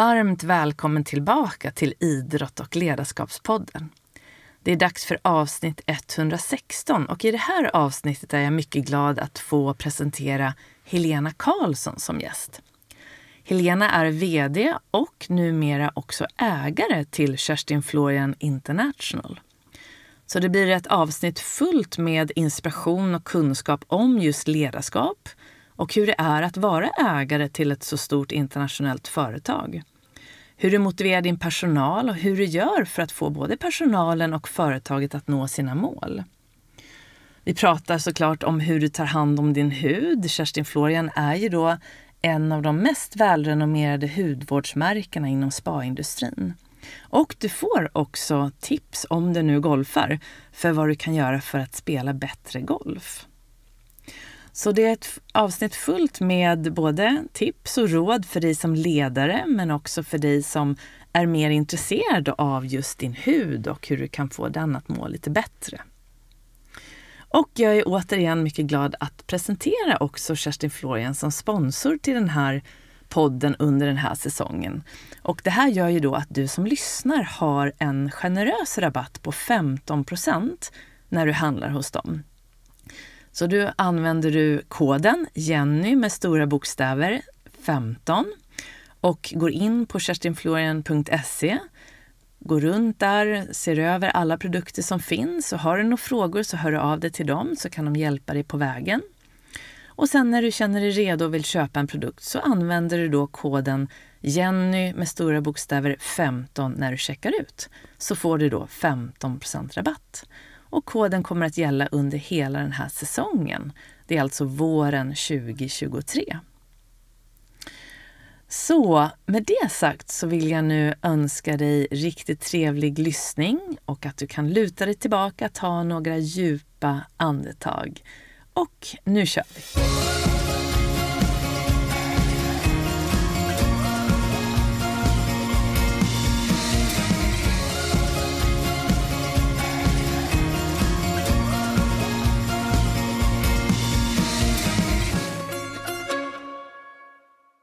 Varmt välkommen tillbaka till Idrott och ledarskapspodden. Det är dags för avsnitt 116 och i det här avsnittet är jag mycket glad att få presentera Helena Karlsson som gäst. Helena är VD och numera också ägare till Kerstin Florian International. Så det blir ett avsnitt fullt med inspiration och kunskap om just ledarskap och hur det är att vara ägare till ett så stort internationellt företag. Hur du motiverar din personal och hur du gör för att få både personalen och företaget att nå sina mål. Vi pratar såklart om hur du tar hand om din hud. Kerstin Florian är ju då en av de mest välrenommerade hudvårdsmärkena inom spaindustrin. Och du får också tips, om du nu golfar, för vad du kan göra för att spela bättre golf. Så det är ett avsnitt fullt med både tips och råd för dig som ledare men också för dig som är mer intresserad av just din hud och hur du kan få den att må lite bättre. Och jag är återigen mycket glad att presentera också Kerstin Florian som sponsor till den här podden under den här säsongen. Och det här gör ju då att du som lyssnar har en generös rabatt på 15% när du handlar hos dem. Så du använder du koden Jenny med stora bokstäver 15 och går in på kerstinflorian.se Går runt där, ser över alla produkter som finns och har du några frågor så hör du av dig till dem så kan de hjälpa dig på vägen. Och sen när du känner dig redo och vill köpa en produkt så använder du då koden Jenny med stora bokstäver 15 när du checkar ut. Så får du då 15% rabatt. Och koden kommer att gälla under hela den här säsongen. Det är alltså våren 2023. Så med det sagt så vill jag nu önska dig riktigt trevlig lyssning och att du kan luta dig tillbaka, ta några djupa andetag. Och nu kör vi!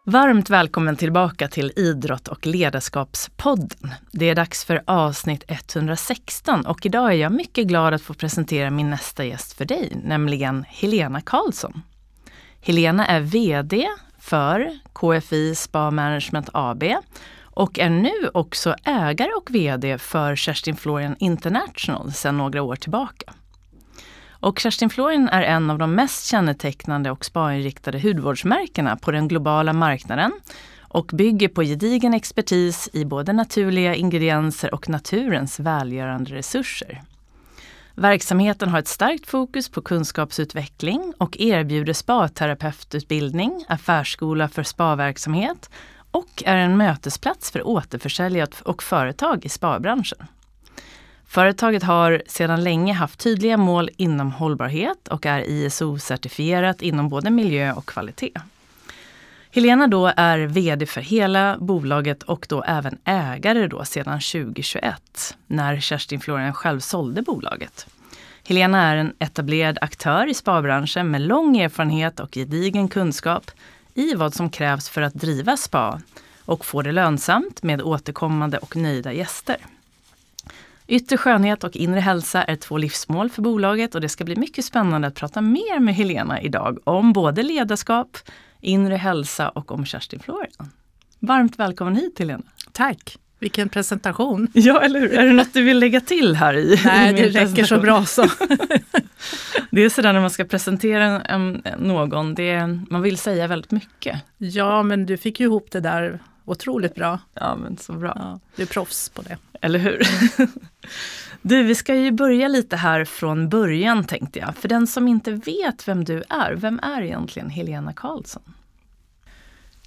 Varmt välkommen tillbaka till Idrott och ledarskapspodden. Det är dags för avsnitt 116 och idag är jag mycket glad att få presentera min nästa gäst för dig, nämligen Helena Karlsson. Helena är VD för KFI Spa Management AB och är nu också ägare och VD för Kerstin Florian International sedan några år tillbaka. Och Kerstin Florin är en av de mest kännetecknande och spainriktade hudvårdsmärkena på den globala marknaden och bygger på gedigen expertis i både naturliga ingredienser och naturens välgörande resurser. Verksamheten har ett starkt fokus på kunskapsutveckling och erbjuder spaterapeututbildning, affärsskola för spaverksamhet och är en mötesplats för återförsäljare och företag i spabranschen. Företaget har sedan länge haft tydliga mål inom hållbarhet och är ISO-certifierat inom både miljö och kvalitet. Helena då är VD för hela bolaget och då även ägare då sedan 2021 när Kerstin Florian själv sålde bolaget. Helena är en etablerad aktör i spabranschen med lång erfarenhet och gedigen kunskap i vad som krävs för att driva spa och få det lönsamt med återkommande och nöjda gäster. Yttre skönhet och inre hälsa är två livsmål för bolaget och det ska bli mycket spännande att prata mer med Helena idag om både ledarskap, inre hälsa och om Kerstin Florian. Varmt välkommen hit Helena! Tack! Vilken presentation! Ja, eller hur? Är det något du vill lägga till här i? Nej, det räcker så bra så. det är sådär när man ska presentera en, någon, det, man vill säga väldigt mycket. Ja, men du fick ju ihop det där otroligt bra. Ja, men så bra. Ja, du är proffs på det. Eller hur? Du, vi ska ju börja lite här från början tänkte jag. För den som inte vet vem du är, vem är egentligen Helena Karlsson?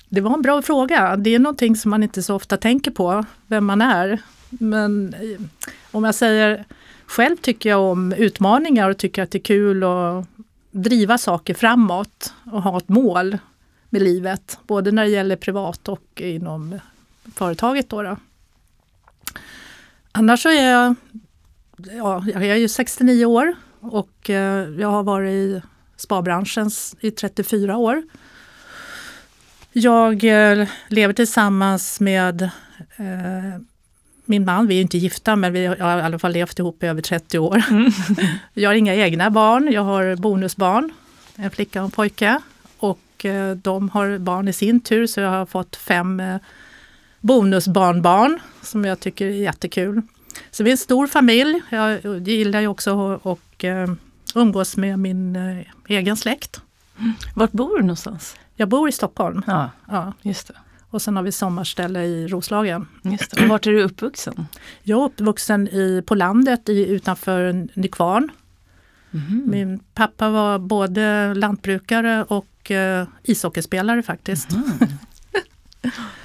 Det var en bra fråga. Det är någonting som man inte så ofta tänker på, vem man är. Men eh, om jag säger själv tycker jag om utmaningar och tycker att det är kul att driva saker framåt och ha ett mål med livet. Både när det gäller privat och inom företaget. Då, då. Annars så är jag, ja, jag är ju 69 år och eh, jag har varit i spabranschen i 34 år. Jag eh, lever tillsammans med eh, min man. Vi är inte gifta men vi har i alla fall levt ihop i över 30 år. Mm. jag har inga egna barn, jag har bonusbarn, en flicka och en pojke. Och eh, de har barn i sin tur så jag har fått fem eh, bonusbarnbarn som jag tycker är jättekul. Så vi är en stor familj. Jag gillar ju också att och, uh, umgås med min uh, egen släkt. Vart bor du någonstans? Jag bor i Stockholm. Ja, ja. just det. Och sen har vi sommarställe i Roslagen. Just det. Och vart är du uppvuxen? Jag är uppvuxen i, på landet i, utanför Nykvarn. Mm. Min pappa var både lantbrukare och uh, ishockeyspelare faktiskt. Mm.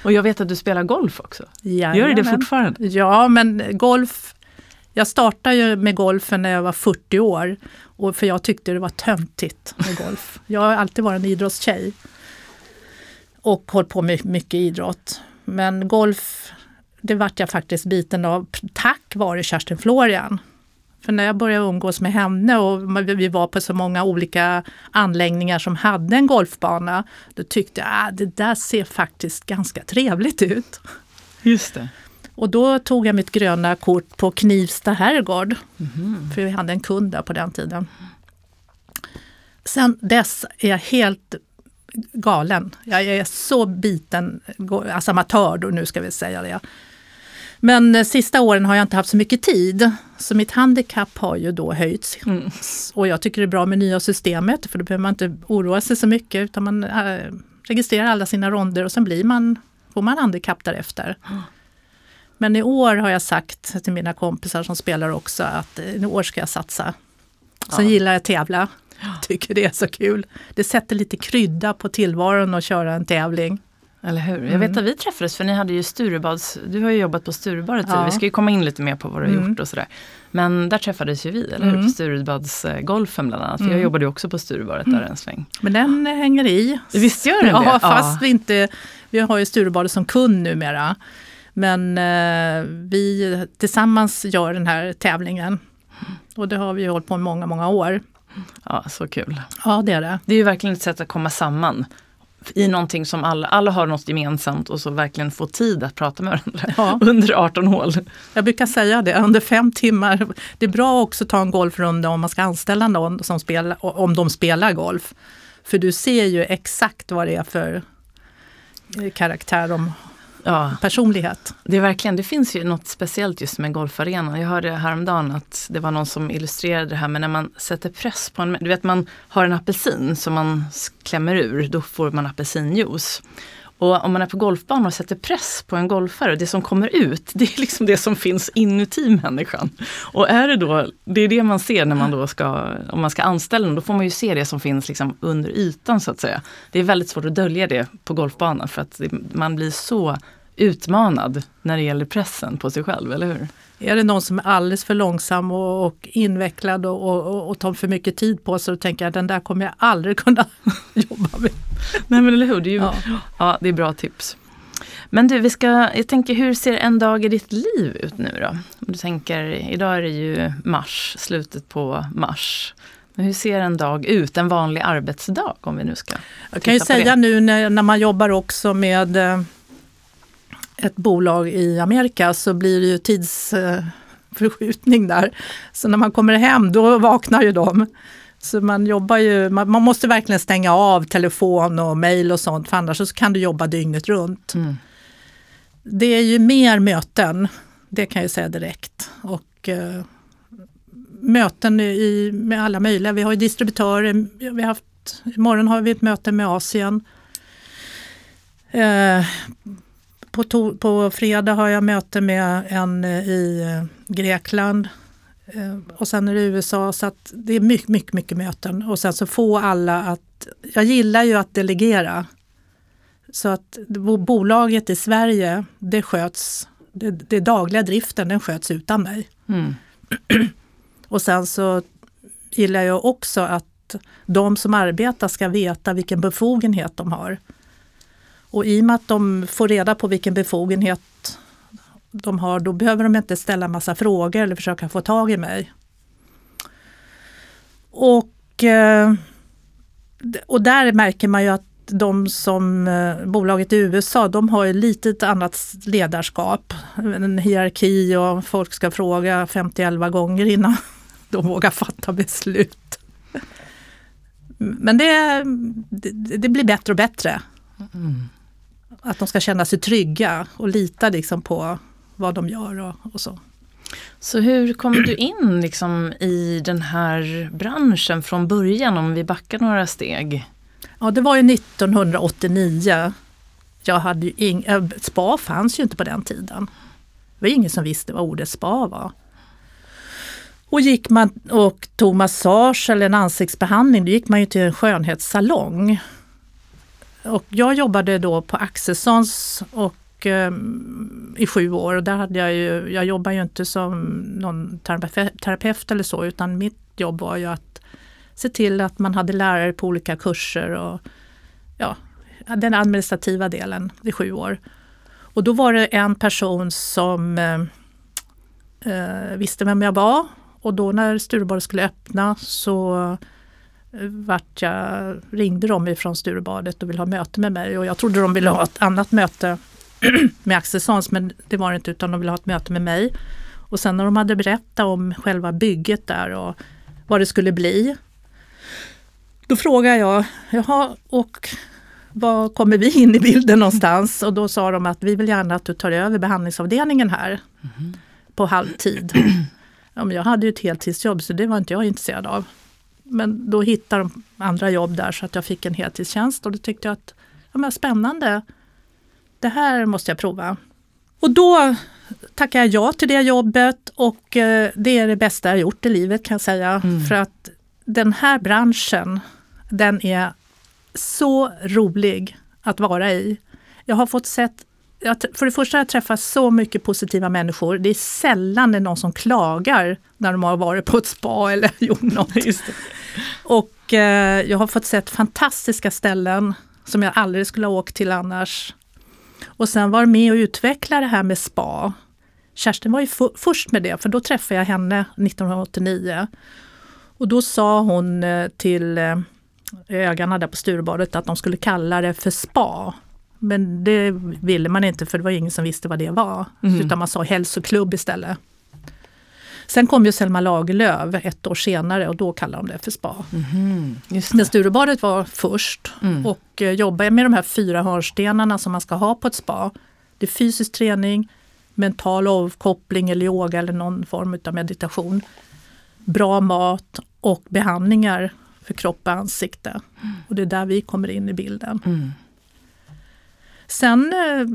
Och jag vet att du spelar golf också. Jajamän. Gör du det fortfarande? Ja, men golf jag startade ju med golfen när jag var 40 år. Och för jag tyckte det var töntigt med golf. Jag har alltid varit en idrottstjej. Och hållit på med mycket idrott. Men golf, det vart jag faktiskt biten av tack vare Kerstin Florian. För när jag började umgås med henne och vi var på så många olika anläggningar som hade en golfbana, då tyckte jag att ah, det där ser faktiskt ganska trevligt ut. Just det. Och då tog jag mitt gröna kort på Knivsta herrgård. Mm. För vi hade en kund där på den tiden. Sen dess är jag helt galen. Jag är så biten, alltså amatör då, nu ska vi säga det. Men de sista åren har jag inte haft så mycket tid. Så mitt handikapp har ju då höjts. Mm. Och jag tycker det är bra med nya systemet för då behöver man inte oroa sig så mycket utan man äh, registrerar alla sina ronder och sen blir man, får man handikapp därefter. Mm. Men i år har jag sagt till mina kompisar som spelar också att i år ska jag satsa. Sen ja. gillar jag att tävla. Tycker det är så kul. Det sätter lite krydda på tillvaron att köra en tävling. Eller hur? Jag vet mm. att vi träffades för ni hade ju Sturebads, du har ju jobbat på Sturebadet ja. Vi ska ju komma in lite mer på vad du har mm. gjort och sådär. Men där träffades ju vi, eller hur? Mm. På Sturebadsgolfen bland annat. För jag mm. jobbade ju också på Sturebadet där en sväng. Men den hänger i. Visst gör den det? Ja, fast vi inte, vi har ju Sturebadet som kund numera. Men eh, vi tillsammans gör den här tävlingen. Och det har vi hållit på i många, många år. Ja, så kul. Ja, det är det. Det är ju verkligen ett sätt att komma samman i någonting som alla, alla har något gemensamt och så verkligen få tid att prata med varandra ja. under 18 hål. Jag brukar säga det, under fem timmar. Det är bra också att ta en golfrunda om man ska anställa någon som spelar, om de spelar golf. För du ser ju exakt vad det är för karaktär de ja. personlighet. Det är verkligen, det finns ju något speciellt just med golfarenan. Jag hörde häromdagen att det var någon som illustrerade det här med när man sätter press på en, du vet man har en apelsin som man klämmer ur, då får man apelsinjuice. Och om man är på golfbanan och sätter press på en golfare, det som kommer ut, det är liksom det som finns inuti människan. Och är det då, det är det man ser när man då ska, om man ska anställa någon, då får man ju se det som finns liksom under ytan så att säga. Det är väldigt svårt att dölja det på golfbanan för att man blir så utmanad när det gäller pressen på sig själv, eller hur? Är det någon som är alldeles för långsam och, och invecklad och, och, och, tar för mycket tid på sig, då tänker jag den där kommer jag aldrig kunna jobba med. Nej men eller hur, det är, ju, ja. ja. det är bra tips. Men du, vi ska, jag tänker hur ser en dag i ditt liv ut nu då? Om du tänker, idag är det ju mars, slutet på mars. Men hur ser en dag ut, en vanlig arbetsdag om vi nu ska Jag kan ju säga det. nu när, när man jobbar också med eh, ett bolag i Amerika så blir det ju tidsförskjutning där. Så när man kommer hem då vaknar ju de. Så man jobbar ju, man, man måste verkligen stänga av telefon och mail och sånt för annars så kan du jobba dygnet runt. Mm. Det är ju mer möten, det kan jag säga direkt. Och uh, möten i, med alla möjliga. Vi har ju distributörer, vi har haft, imorgon har vi ett möte med Asien. Uh, på, to- på fredag har jag möte med en eh, i eh, Grekland eh, och sen är det USA. Så att det är mycket, mycket, mycket möten. Och sen så få alla att... Jag gillar ju att delegera. Så att bolaget i Sverige, det sköts, det, det dagliga driften, den sköts utan mig. Mm. och sen så gillar jag också att de som arbetar ska veta vilken befogenhet de har. Och i och med att de får reda på vilken befogenhet de har, då behöver de inte ställa massa frågor eller försöka få tag i mig. Och, eh, och där märker man ju att de som eh, bolaget i USA, de har ju lite ett annat ledarskap. En hierarki och folk ska fråga 50 gånger innan de vågar fatta beslut. Men det, det, det blir bättre och bättre. Mm. Att de ska känna sig trygga och lita liksom på vad de gör och, och så. Så hur kom du in liksom i den här branschen från början om vi backar några steg? Ja, det var ju 1989. Jag hade ing, äh, spa fanns ju inte på den tiden. Det var ingen som visste vad ordet spa var. Och gick man och tog massage eller en ansiktsbehandling, då gick man ju till en skönhetssalong. Och jag jobbade då på Axelssons och eh, i sju år och där hade jag ju, jag jobbar ju inte som någon terapeut eller så utan mitt jobb var ju att se till att man hade lärare på olika kurser och ja, den administrativa delen i sju år. Och då var det en person som ehm, eh, visste vem jag var och då när Stureborg skulle öppna så vart jag, ringde de ifrån Sturebadet och ville ha möte med mig och jag trodde de ville ha ett annat möte med Axelssons men det var det inte utan de ville ha ett möte med mig. Och sen när de hade berättat om själva bygget där och vad det skulle bli. Då frågade jag, jaha och var kommer vi in i bilden någonstans? Och då sa de att vi vill gärna att du tar över behandlingsavdelningen här mm. på halvtid. Ja, men jag hade ju ett heltidsjobb så det var inte jag intresserad av. Men då hittade de andra jobb där så att jag fick en heltidstjänst och då tyckte jag att ja, men spännande, det här måste jag prova. Och då tackade jag ja till det jobbet och eh, det är det bästa jag gjort i livet kan jag säga. Mm. För att den här branschen, den är så rolig att vara i. Jag har fått sett för det första har jag träffat så mycket positiva människor. Det är sällan det är någon som klagar när de har varit på ett spa eller gjort något. Och eh, jag har fått sett fantastiska ställen som jag aldrig skulle ha åkt till annars. Och sen var med och utveckla det här med spa. Kerstin var ju först med det, för då träffade jag henne 1989. Och då sa hon eh, till eh, ägarna där på Sturebadet att de skulle kalla det för spa. Men det ville man inte för det var ingen som visste vad det var. Mm. Utan man sa hälsoklubb istället. Sen kom ju Selma Lagerlöf ett år senare och då kallade de det för spa. Mm, Men Sturebadet var först mm. och eh, jobbade med de här fyra hörnstenarna som man ska ha på ett spa. Det är fysisk träning, mental avkoppling eller yoga eller någon form av meditation. Bra mat och behandlingar för kropp och ansikte. Mm. Och det är där vi kommer in i bilden. Sen eh,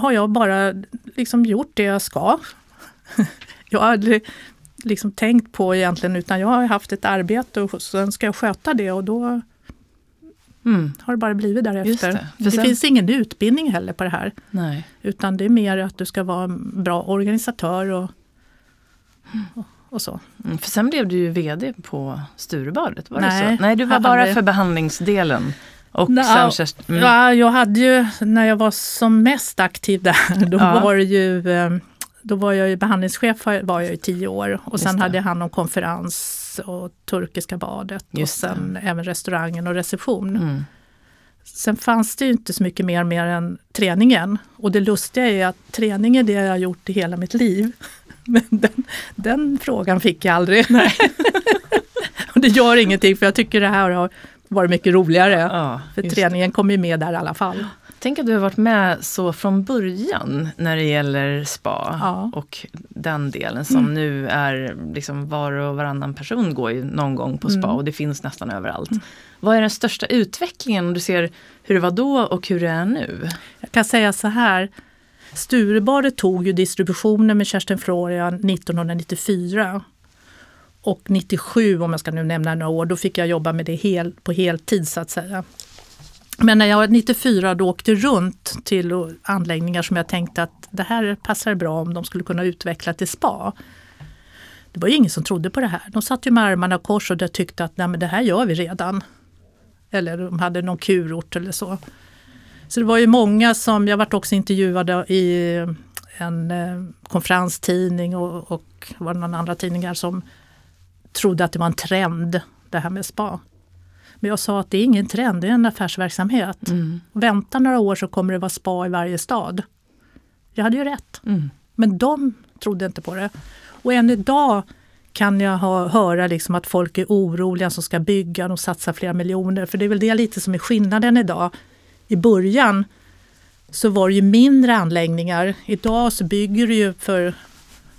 har jag bara liksom gjort det jag ska. jag har aldrig liksom tänkt på egentligen utan jag har haft ett arbete och sen ska jag sköta det och då mm. har det bara blivit därefter. Det, det sen... finns ingen utbildning heller på det här. Nej. Utan det är mer att du ska vara en bra organisatör och, och, och så. Mm, för sen blev du ju VD på Sturebadet, var Nej, det så? Nej, du var bara för behandlingsdelen. Och Nå, sen mm. ja, jag hade ju, när jag var som mest aktiv där, då ja. var det ju ehm, då var jag ju behandlingschef var jag i tio år och sen hade jag hand om konferens och turkiska badet och sen även restaurangen och reception. Mm. Sen fanns det ju inte så mycket mer, mer än träningen. Och det lustiga är att träning är det jag har gjort i hela mitt liv. Men den, den frågan fick jag aldrig. och det gör ingenting för jag tycker det här har var det mycket roligare. Ja, för träningen kom ju med där i alla fall. Tänk att du har varit med så från början när det gäller spa ja. och den delen som mm. nu är liksom var och varannan person går ju någon gång på spa mm. och det finns nästan överallt. Mm. Vad är den största utvecklingen om du ser hur det var då och hur det är nu? Jag kan säga så här. Sturebadet tog ju distributionen med Kerstin Florian 1994 och 97, om jag ska nu nämna några år, då fick jag jobba med det hel, på heltid så att säga. Men när jag var 94 då åkte runt till anläggningar som jag tänkte att det här passar bra om de skulle kunna utveckla till spa. Det var ju ingen som trodde på det här. De satt ju med armarna kors och tyckte att Nej, men det här gör vi redan. Eller de hade någon kurort eller så. Så det var ju många som, jag varit också intervjuad i en eh, konferenstidning och, och var det någon andra tidningar som trodde att det var en trend, det här med spa. Men jag sa att det är ingen trend, det är en affärsverksamhet. Mm. Vänta några år så kommer det vara spa i varje stad. Jag hade ju rätt. Mm. Men de trodde inte på det. Och än idag kan jag ha, höra liksom att folk är oroliga som ska bygga, och satsa flera miljoner. För det är väl det lite som är skillnaden idag. I början så var det ju mindre anläggningar. Idag så bygger du ju för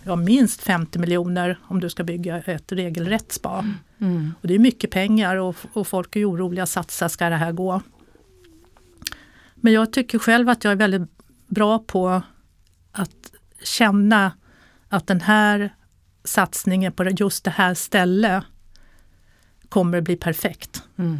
ja, minst 50 miljoner om du ska bygga ett regelrätt spa. Mm. Och det är mycket pengar och, och folk är oroliga, satsa, ska det här gå? Men jag tycker själv att jag är väldigt bra på att känna att den här satsningen på just det här stället kommer att bli perfekt. Mm.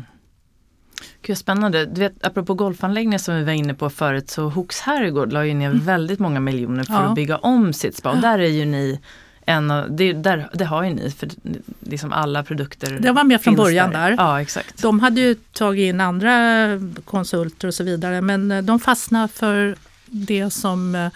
Gud, spännande. Du vet, apropå golfanläggningar som vi var inne på förut så Hooks herrgård la ju ner väldigt många miljoner för Ja. att bygga om sitt spa. Och där är ju ni en av, det, där, det har ju ni för liksom alla produkter Det var med från början där. Ja exakt. De hade ju tagit in andra konsulter och så vidare men de fastnade för det som eh,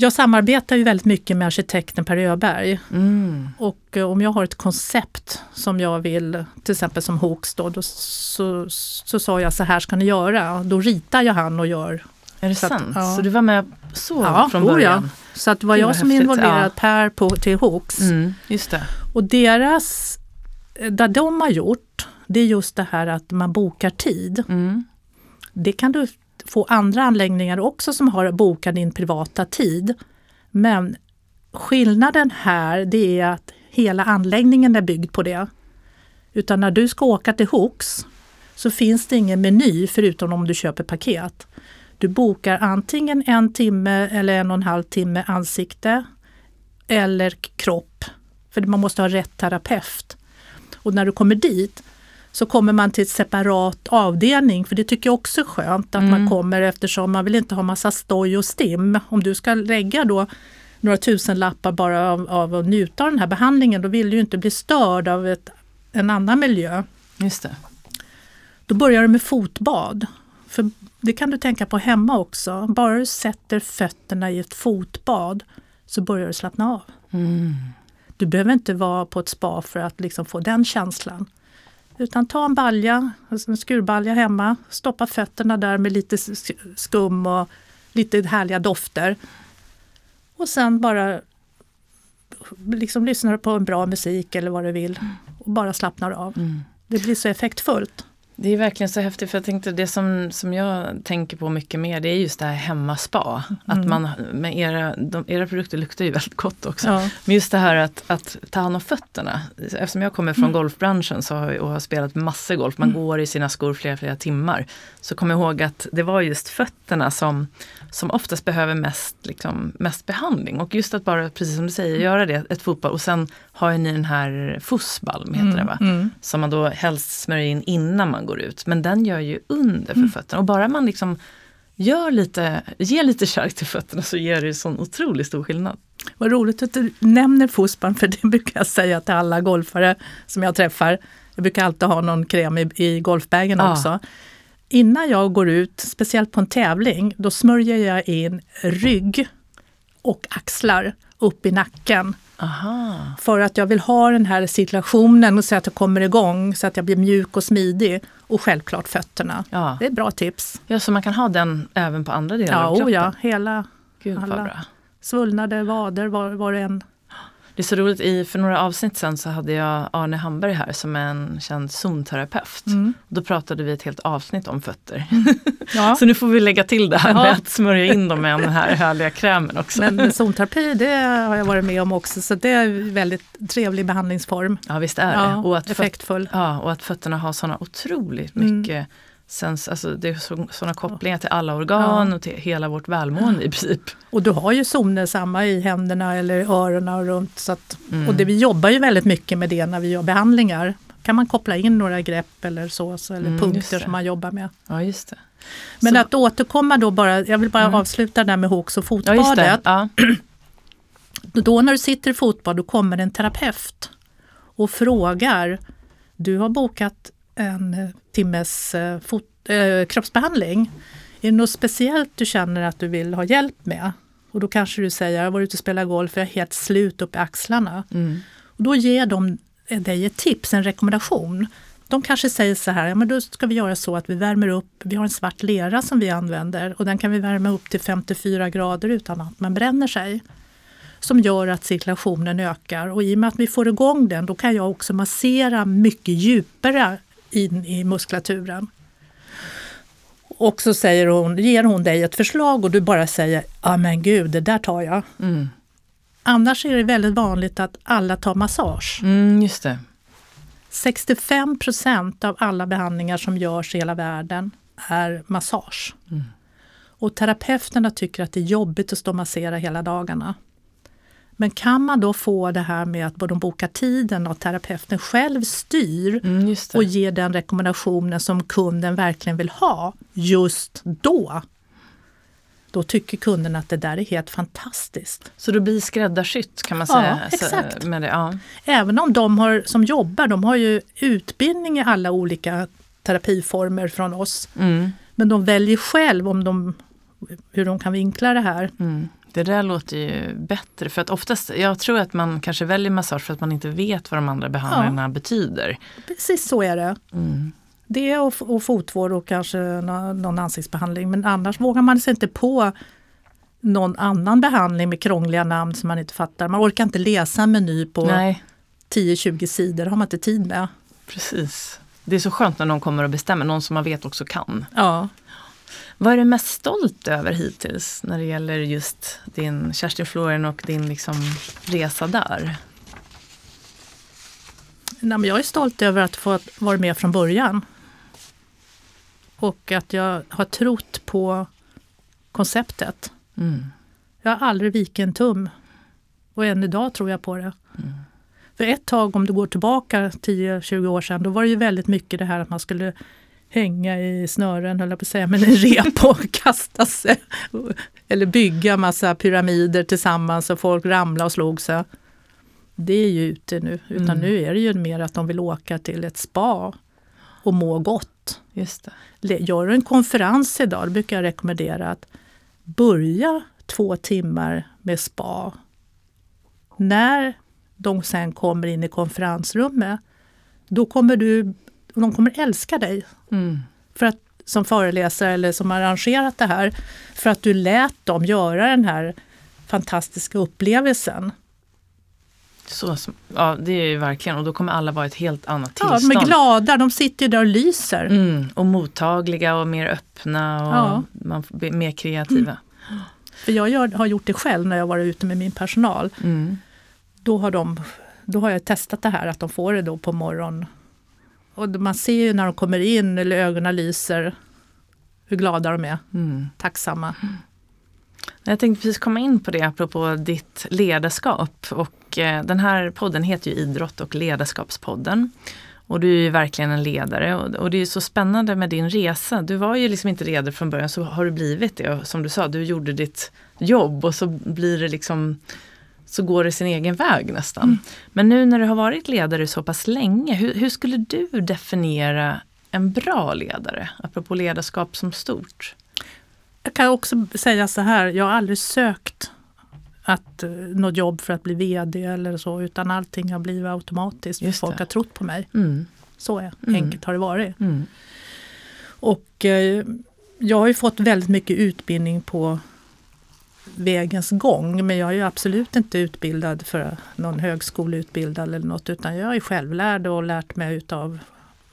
jag samarbetar ju väldigt mycket med arkitekten Per Öberg Mm. och eh, om jag har ett koncept som jag vill, till exempel som Hooks då, då så, så sa jag så här ska ni göra. Då ritar jag han och gör. Är det Så att- sant? ja. Så du var med så Ja, från oh ja. början? Så att det var jag som häftigt. involverade Ja. Per på, till Hooks. Mm, just det. Och deras, eh, det de har gjort, det är just det här att man bokar tid. Mm. Det kan du få andra anläggningar också som har bokat din privata tid. Men skillnaden här det är att hela anläggningen är byggd på det. Utan när du ska åka till Hooks så finns det ingen meny förutom om du köper paket. Du bokar antingen en timme eller en och en halv timme ansikte eller kropp. För man måste ha rätt terapeut. Och när du kommer dit så kommer man till ett separat avdelning för det tycker jag också är skönt att man kommer eftersom man vill inte ha massa stoj och stim. Om du ska lägga då några tusen lappar bara av, av att njuta av den här behandlingen då vill du ju inte bli störd av ett, en annan miljö. Just det. Då börjar du med fotbad. För det kan du tänka på hemma också. Bara du sätter fötterna i ett fotbad så börjar du slappna av. Mm. Du behöver inte vara på ett spa för att liksom få den känslan. Utan ta en balja, alltså en skurbalja hemma, stoppa fötterna där med lite skum och lite härliga dofter. Och sen bara liksom lyssnar du på en bra musik eller vad du vill och bara slappnar av. Mm. Det blir så effektfullt. Det är verkligen så häftigt för jag tänkte det som, som jag tänker på mycket mer det är just det här hemmaspa. Att Mm. man med era, de, era produkter luktar ju väldigt gott också. Ja. Men just det här att, att ta hand om fötterna. Eftersom jag kommer från Mm. golfbranschen så har och har spelat massor golf, man går i sina skor flera, flera timmar. Så kommer jag ihåg att det var just fötterna som, som oftast behöver mest, liksom, mest behandling. Och just att bara, precis som du säger, göra det, ett fotboll. Och sen har ju ni den här fussbalm, heter det va? Mm. Som man då helst smörjer in innan man går ut. Men den gör ju under Mm. för fötterna. Och bara man liksom gör lite, ger lite kärlek till fötterna så ger det sån otroligt stor skillnad. Vad roligt att du nämner fotboll för det brukar jag säga till alla golfare som jag träffar. Jag brukar alltid ha någon kräm i, i golfbagen Ja. också. Innan jag går ut, speciellt på en tävling, då smörjer jag in rygg och axlar upp i nacken. Aha. För att jag vill ha den här cirkulationen och så att jag kommer igång så att jag blir mjuk och smidig. Och självklart fötterna. Ja. Det är ett bra tips. ja, så man kan ha den även på andra delar Ja, av kroppen? ja, hela Gud alla. bra. svullnade vader var, var det en. Det är så roligt, i, för några avsnitt sen så hade jag Arne Hamberg här som är en känd zonterapeut. Mm. Då pratade vi ett helt avsnitt om fötter. Ja. Så nu får vi lägga till det här Ja. med att smörja in dem med den här härliga krämen också. Men zonterapi det har jag varit med om också så det är en väldigt trevlig behandlingsform. ja visst är det. Ja, och, att föt- effektfull. ja, och att fötterna har sådana otroligt Mm. Sens, alltså det är sådana kopplingar till alla organ Ja. och till hela vårt välmående i princip. Och du har ju zoner samma i händerna eller öronen och runt. Så att, Mm. Och det, vi jobbar ju väldigt mycket med det när vi gör behandlingar. kan man koppla in några grepp eller så, så eller Mm, punkter som man jobbar med. Ja just det. Men Så- att återkomma då bara, jag vill bara Mm. avsluta där med Hooks och Ja just det. fotbadet. Ja. Då när du sitter i fotbad då kommer en terapeut och frågar, du har bokat en eh, timmes eh, fot, eh, kroppsbehandling. Är det något speciellt du känner att du vill ha hjälp med? Och då kanske du säger, jag har varit ute och spelat golf, jag är helt slut upp i axlarna. Mm. Och då ger de dig ett tips, en rekommendation. De kanske säger så här, ja, men då ska vi göra så att vi värmer upp, vi har en svart lera som vi använder och den kan vi värma upp till 54 grader utan att man bränner sig. Som gör att cirkulationen ökar och i och med att vi får igång den då kan jag också massera mycket djupare in i muskulaturen. Och så säger hon, ger hon dig ett förslag och du bara säger, ja men gud det där tar jag. Mm. Annars är det väldigt vanligt att alla tar massage. Mm, just det. 65 procent av alla behandlingar som görs i hela världen är massage. Mm. Och terapeuterna tycker att det är jobbigt att stå och massera hela dagarna. Men kan man då få det här med att de bokar tiden och terapeuten själv styr Mm, och ger den rekommendationen som kunden verkligen vill ha just då. Då tycker kunden att det där är helt fantastiskt. Så det blir skräddarsytt kan man Ja, säga? Så- exakt. Med det, ja. Även om de har, som jobbar, de har ju utbildning i alla olika terapiformer från oss. Mm, Men de väljer själv om de, hur de kan vinkla det här. mm. Det där låter ju bättre för att oftast, jag tror att man kanske väljer massage för att man inte vet vad de andra behandlingarna betyder. Precis så är det. Mm. Det och, och fotvård och kanske nå- någon ansiktsbehandling. Men annars vågar man sig inte på någon annan behandling med krångliga namn som man inte fattar. Man orkar inte läsa en meny på Nej, 10-20 sidor, det har man inte tid med. precis. Det är så skönt när någon kommer och bestämmer, någon som man vet också kan. Ja. Vad är du mest stolt över hittills när det gäller just din Kerstin Florén och din liksom resa där? Nej, men jag är stolt över att få vara med från början. Och att jag har trott på konceptet. Mm. Jag har aldrig vikit en tum. Och än idag tror jag på det. För ett tag, om du går tillbaka 10-20 år sedan, då var det ju väldigt mycket det här att man skulle hänga i snören, höll jag på att säga, men en rep och kasta sig. Eller bygga massa pyramider tillsammans och folk ramlade och slog sig. Det är ju ute nu, utan Mm. nu är det ju mer att de vill åka till ett spa och må gott. Just det. Gör du en konferens idag, då brukar jag rekommendera att börja två timmar med spa. När de sen kommer in i konferensrummet, då kommer du, de kommer älska dig Mm. för att, som föreläsare eller som arrangerat det här. För att du lät dem göra den här fantastiska upplevelsen. Så, ja, det är ju verkligen, och då kommer alla vara i ett helt annat Ja, tillstånd. de är glada, de sitter ju där och lyser. Mm, och mottagliga och mer öppna och Ja. man mer kreativa. För jag gör, har gjort det själv när jag varit ute med min personal. Mm. då har, de, då har jag testat det här att de får det då på morgonen. Och man ser ju när de kommer in eller ögonen lyser hur glada de är, Mm. tacksamma. Jag tänkte precis komma in på det apropå ditt ledarskap. Och eh, den här podden heter ju Idrott och ledarskapspodden. Och du är ju verkligen en ledare och, och det är ju så spännande med din resa. Du var ju liksom inte ledare från början så har du blivit det. Och som du sa, du gjorde ditt jobb och så blir det liksom så går det sin egen väg nästan. Men nu när du har varit ledare så pass länge, hur, hur skulle du definiera en bra ledare? Apropå ledarskap som stort. Jag kan också säga så här, jag har aldrig sökt att, eh, något jobb för att bli VD eller så, utan allting har blivit automatiskt. För Just folk det. har trott på mig. Mm. Så är, Mm. enkelt har det varit. Mm. Och eh, jag har ju fått väldigt mycket utbildning på vägens gång, men jag är ju absolut inte utbildad för någon högskoleutbildad eller något, utan jag är självlärd och lärt mig utav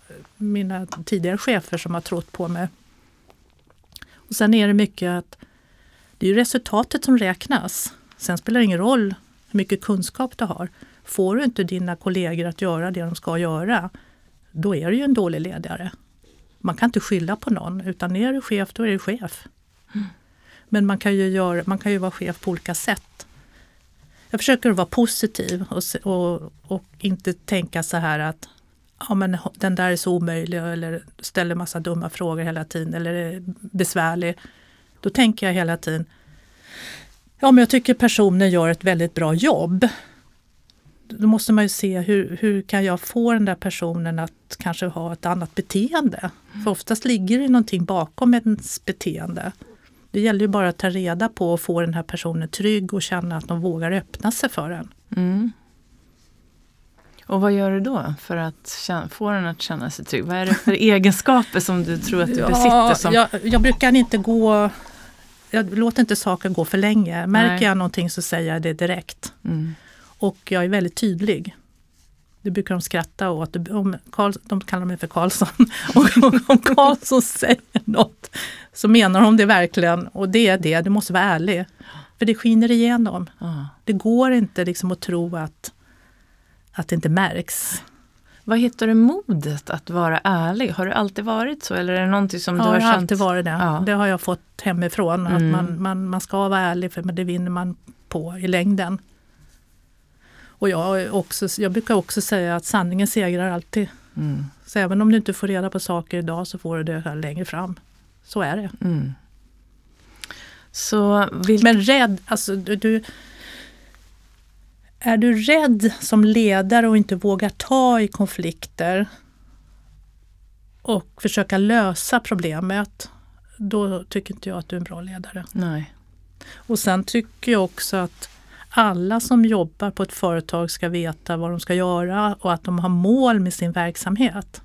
eh, mina tidigare chefer som har trott på mig. Och sen är det mycket att det är ju resultatet som räknas. Sen spelar det ingen roll hur mycket kunskap du har. Får du inte dina kollegor att göra det de ska göra, då är du ju en dålig ledare. Man kan inte skylla på någon, utan är du chef, då är du chef. Mm. Men man kan, ju göra, man kan ju vara chef på olika sätt. Jag försöker vara positiv och, och, och inte tänka så här att ja, men den där är så omöjlig eller ställer massa dumma frågor hela tiden eller är besvärlig. Då tänker jag hela tiden, ja men jag tycker personen gör ett väldigt bra jobb. Då måste man ju se hur, hur kan jag få den där personen att kanske ha ett annat beteende. För oftast ligger det någonting bakom ens beteende. Det gäller ju bara att ta reda på och få den här personen trygg och känna att de vågar öppna sig för en. Mm. Och vad gör du då för att få den att känna sig trygg? Vad är det för egenskaper som du tror att du Ja, besitter? Som, jag, jag brukar inte gå... Jag låter inte saker gå för länge. Märker Nej. jag någonting så säger jag det direkt. mm, Och jag är väldigt tydlig. Det brukar de skratta åt. Om Karl, de kallar mig för Karlsson. Och om Karlsson säger något så menar de det verkligen. Och det är det, du måste vara ärlig. För det skiner igenom. ja. Det går inte liksom att tro att, att det inte märks. Vad hittar du modet att vara ärlig? Har du alltid varit så eller är det någonting som du Ja, har jag har alltid varit det. Ja. Det har jag fått hemifrån. Att Mm. man, man, man ska vara ärlig för det vinner man på i längden. Och jag, också, jag brukar också säga att sanningen segrar alltid. Mm, Så även om du inte får reda på saker idag så får du det här längre fram. Så är det. mm. Så vilka, Men rädd, alltså du, du Är du rädd som ledare och inte vågar ta i konflikter och försöka lösa problemet, då tycker inte jag att du är en bra ledare. nej. Och sen tycker jag också att alla som jobbar på ett företag ska veta vad de ska göra och att de har mål med sin verksamhet.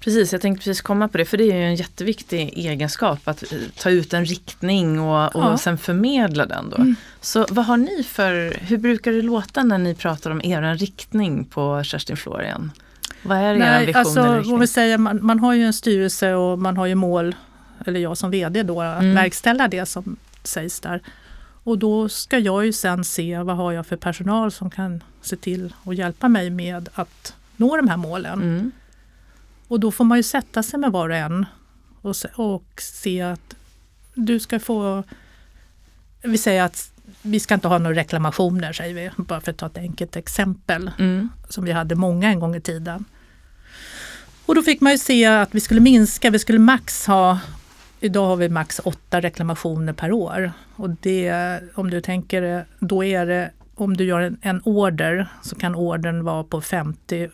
Precis, jag tänkte precis komma på det, för det är ju en jätteviktig egenskap att ta ut en riktning och, och Ja. sen förmedla den då. Mm. Så vad har ni för, hur brukar det låta när ni pratar om er riktning på Kerstin Florian? Vad är er vision alltså, eller riktning? säger, man, man har ju en styrelse och man har ju mål, eller jag som VD då, att Mm. verkställa det som sägs där. Och då ska jag ju sen se vad har jag för personal som kan se till och hjälpa mig med att nå de här målen. Mm. Och då får man ju sätta sig med var och en och, se, och se att du ska få... Vi säger att vi ska inte ha några reklamationer, säger vi, bara för att ta ett enkelt exempel Mm. som vi hade många en gång i tiden. Och då fick man ju se att vi skulle minska, vi skulle max ha, idag har vi max åtta reklamationer per år. Och det, om du tänker, då är det, om du gör en, en order så kan ordern vara på 50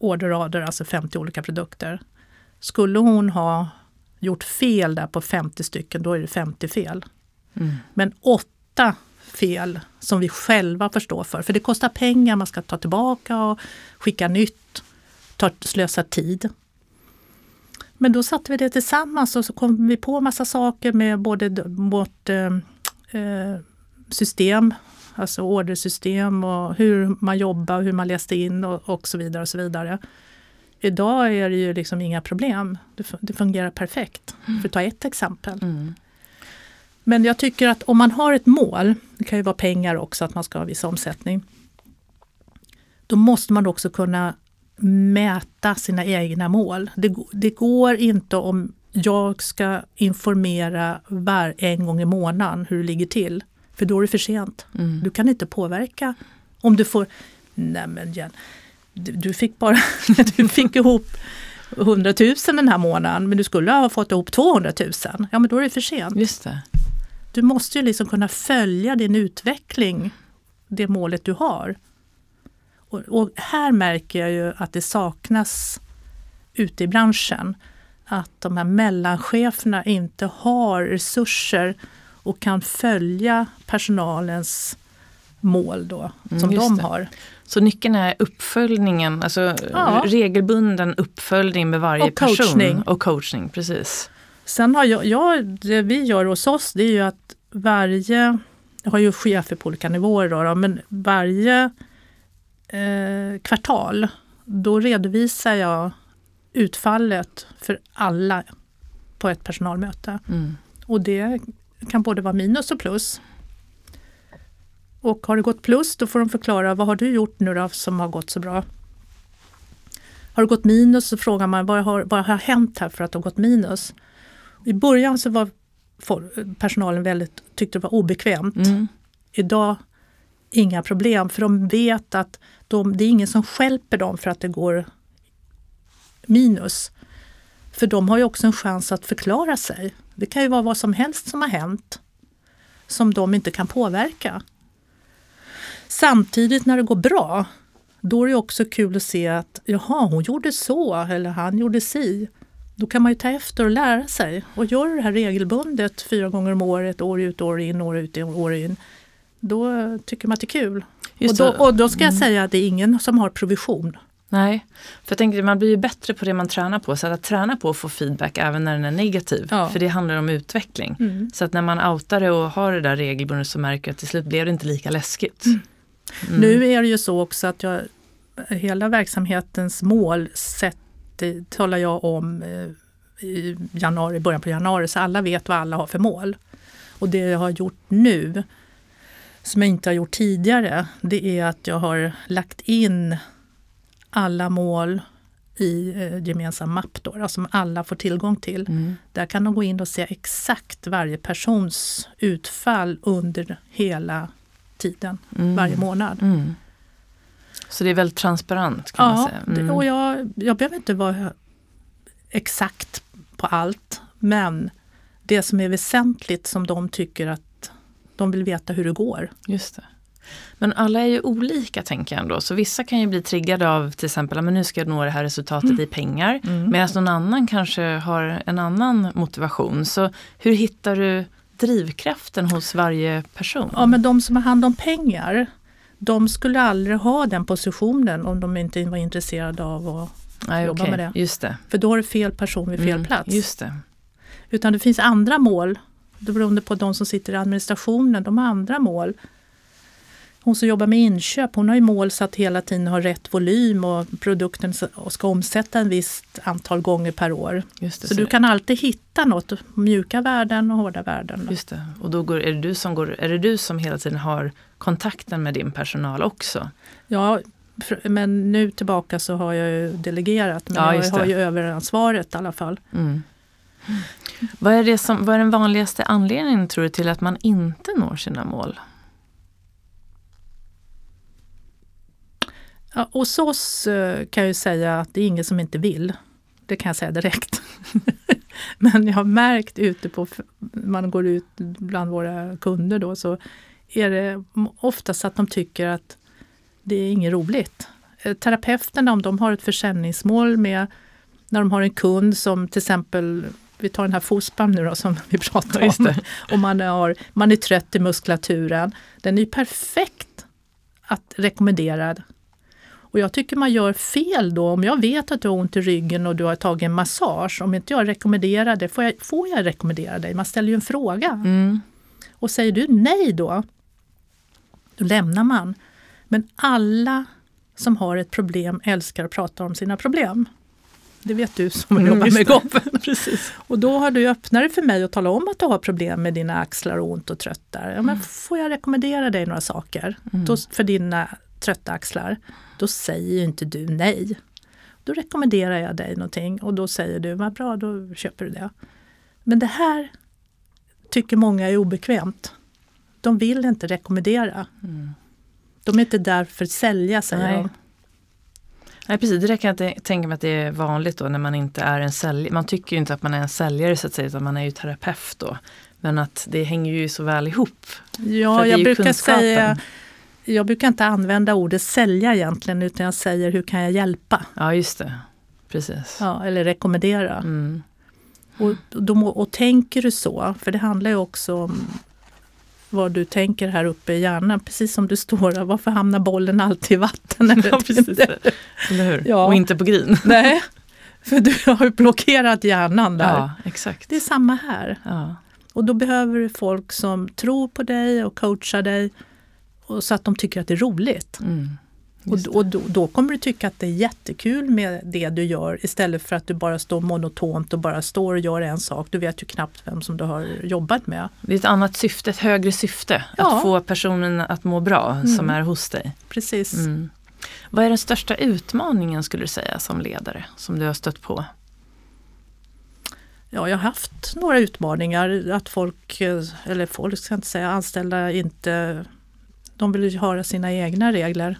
orderrader, alltså 50 olika produkter. Skulle hon ha gjort fel där på 50 stycken, då är det 50 fel. Mm. Men åtta fel som vi själva får stå för. För det kostar pengar, man ska ta tillbaka och skicka nytt, ta, slösa tid. Men då satte vi det tillsammans och så kom vi på massa saker med både vårt eh, eh, system, alltså ordersystem och hur man jobbar, hur man läste in och, och så vidare. och så vidare. Idag är det ju liksom inga problem. Det, fu- det fungerar perfekt. För att ta ett exempel. Mm. Men jag tycker att om man har ett mål, det kan ju vara pengar också, att man ska ha viss omsättning. Då måste man också kunna mäta sina egna mål. Det, det går inte om jag ska informera var en gång i månaden hur det ligger till. För då är det för sent. Mm. Du kan inte påverka. Om du får, nej men Jen, du, du fick bara, du fick ihop 100 000 den här månaden men du skulle ha fått ihop 200 000. Ja men då är det för sent. Just det. Du måste ju liksom kunna följa din utveckling, det målet du har. Och, och här märker jag ju att det saknas ute i branschen. Att de här mellancheferna inte har resurser och kan följa personalens mål då, Mm, som just de det. har. Så nyckeln är uppföljningen, alltså Ja. regelbunden uppföljning med varje Och coachning. person. Och coachning. Precis. Sen har jag, jag, det vi gör hos oss det är ju att varje, jag har ju chefer på olika nivåer då, då men varje eh, kvartal då redovisar jag utfallet för alla på ett personalmöte. Mm. Och det kan både vara minus och plus. Och har det gått plus då får de förklara vad har du gjort nu då som har gått så bra. Har det gått minus så frågar man vad har, vad har hänt här för att det har gått minus. I början så var personalen väldigt, tyckte det var obekvämt. Mm. Idag inga problem för de vet att de, det är ingen som skälper dem för att det går minus. För de har ju också en chans att förklara sig. Det kan ju vara vad som helst som har hänt som de inte kan påverka. Samtidigt när det går bra, då är det också kul att se att jaha, hon gjorde så eller han gjorde si. Då kan man ju ta efter och lära sig. Och gör du det här regelbundet fyra gånger om året, år ut år in, år ut år in. då tycker man att det är kul. Och, då, och då ska jag Mm. säga att det är ingen som har provision. Nej, för jag tänker man blir ju bättre på det man tränar på. Så att träna på att få feedback även när den är negativ. Ja. För det handlar om utveckling. Mm. Så att när man outar det och har det där regelbundet så märker jag att till slut blev det inte lika läskigt. Mm. Nu är det ju så också att jag, hela verksamhetens mål det talar jag om eh, i januari, början på januari, så alla vet vad alla har för mål. Och det jag har gjort nu, som jag inte har gjort tidigare, det är att jag har lagt in alla mål i eh, gemensam mapp då, då, som alla får tillgång till. Mm. Där kan de gå in och se exakt varje persons utfall under hela tiden, Mm. varje månad. Mm. Så det är väldigt transparent kan man Ja, säga. det- Mm. och jag, jag behöver inte vara exakt på allt, men det som är väsentligt som de tycker att de vill veta hur det går. Just det. Men alla är ju olika tänker jag ändå. Så vissa kan ju bli triggade av till exempel att nu ska jag nå det här resultatet i pengar. Mm. Medan någon annan kanske har en annan motivation. Så hur hittar du drivkraften hos varje person? Ja, men de som har hand om pengar, de skulle aldrig ha den positionen om de inte var intresserade av att Nej, jobba okej. med det. Just det. För då är det fel person vid fel Mm, plats. Just det. Utan det finns andra mål. Det beroende på de som sitter i administrationen, de har andra mål. Hon som jobbar med inköp, hon har ju mål så att hela tiden ha rätt volym och produkten ska omsätta en visst antal gånger per år. Just det. Så du kan alltid hitta något, mjuka värden och hårda värden. Just det. Och då går, är, det du som går, är det du som hela tiden har kontakten med din personal också? Ja, men nu tillbaka så har jag ju delegerat, men Ja, jag har ju överansvaret i alla fall. Mm. Vad, är det som, vad är den vanligaste anledningen tror du till att man inte når sina mål? Ja, hos oss eh, kan jag ju säga att det är ingen som inte vill. Det kan jag säga direkt. Men jag har märkt ute på, man går ut bland våra kunder då, så är det oftast att de tycker att det är inget roligt. Eh, Terapeuterna, om de har ett försäljningsmål med, när de har en kund som till exempel, vi tar den här fospan nu då som vi pratar Ja, om, och man, har, man är trött i muskulaturen. Den är ju perfekt att rekommendera och jag tycker man gör fel då om jag vet att du har ont i ryggen och du har tagit en massage. Om inte jag rekommenderar det, får jag, får jag rekommendera dig? Man ställer ju en fråga. Mm. Och säger du nej då, då lämnar man. Men alla som har ett problem älskar att prata om sina problem. Det vet du som Mm, jobbar med. Precis. Och då har du öppnare för mig att tala om att du har problem med dina axlar och ont och trött där. Ja, men får jag rekommendera dig några saker Mm. då, för dina trötta axlar? Då säger ju inte du nej. Då rekommenderar jag dig någonting och då säger du, vad bra, då köper du det. Men det här tycker många är obekvämt. De vill inte rekommendera. Mm. De är inte där för att sälja, säger Nej. de. Nej precis, det där kan jag tän- tänka mig att det är vanligt då när man inte är en säljare. Man tycker ju inte att man är en säljare så att säga, utan man är ju terapeut då. Men att det hänger ju så väl ihop. Ja, jag brukar kunskapen. säga jag brukar inte använda ordet sälja egentligen utan jag säger hur kan jag hjälpa? Ja just det, precis. Ja, eller rekommendera. Mm. Och, må- och tänker du så, för det handlar ju också om vad du tänker här uppe i hjärnan, precis som du står där, varför hamnar bollen alltid i vatten? Eller Ja, precis. Eller hur? Ja. Och inte på green. Nej, för du har ju blockerat hjärnan där. Ja, exakt. Det är samma här. Ja. Och då behöver du folk som tror på dig och coachar dig och så att de tycker att det är roligt. Mm. Och, och då, då kommer du tycka att det är jättekul med det du gör istället för att du bara står monotont och bara står och gör en sak. Du vet ju knappt vem som du har jobbat med. Det är ett annat syfte, ett högre syfte. Ja. Att få personen att må bra Mm. som är hos dig. Precis. Mm. Vad är den största utmaningen skulle du säga som ledare som du har stött på? Ja, jag har haft några utmaningar att folk, eh, eller folk ska jag inte säga, anställda inte, de vill ju höra sina egna regler.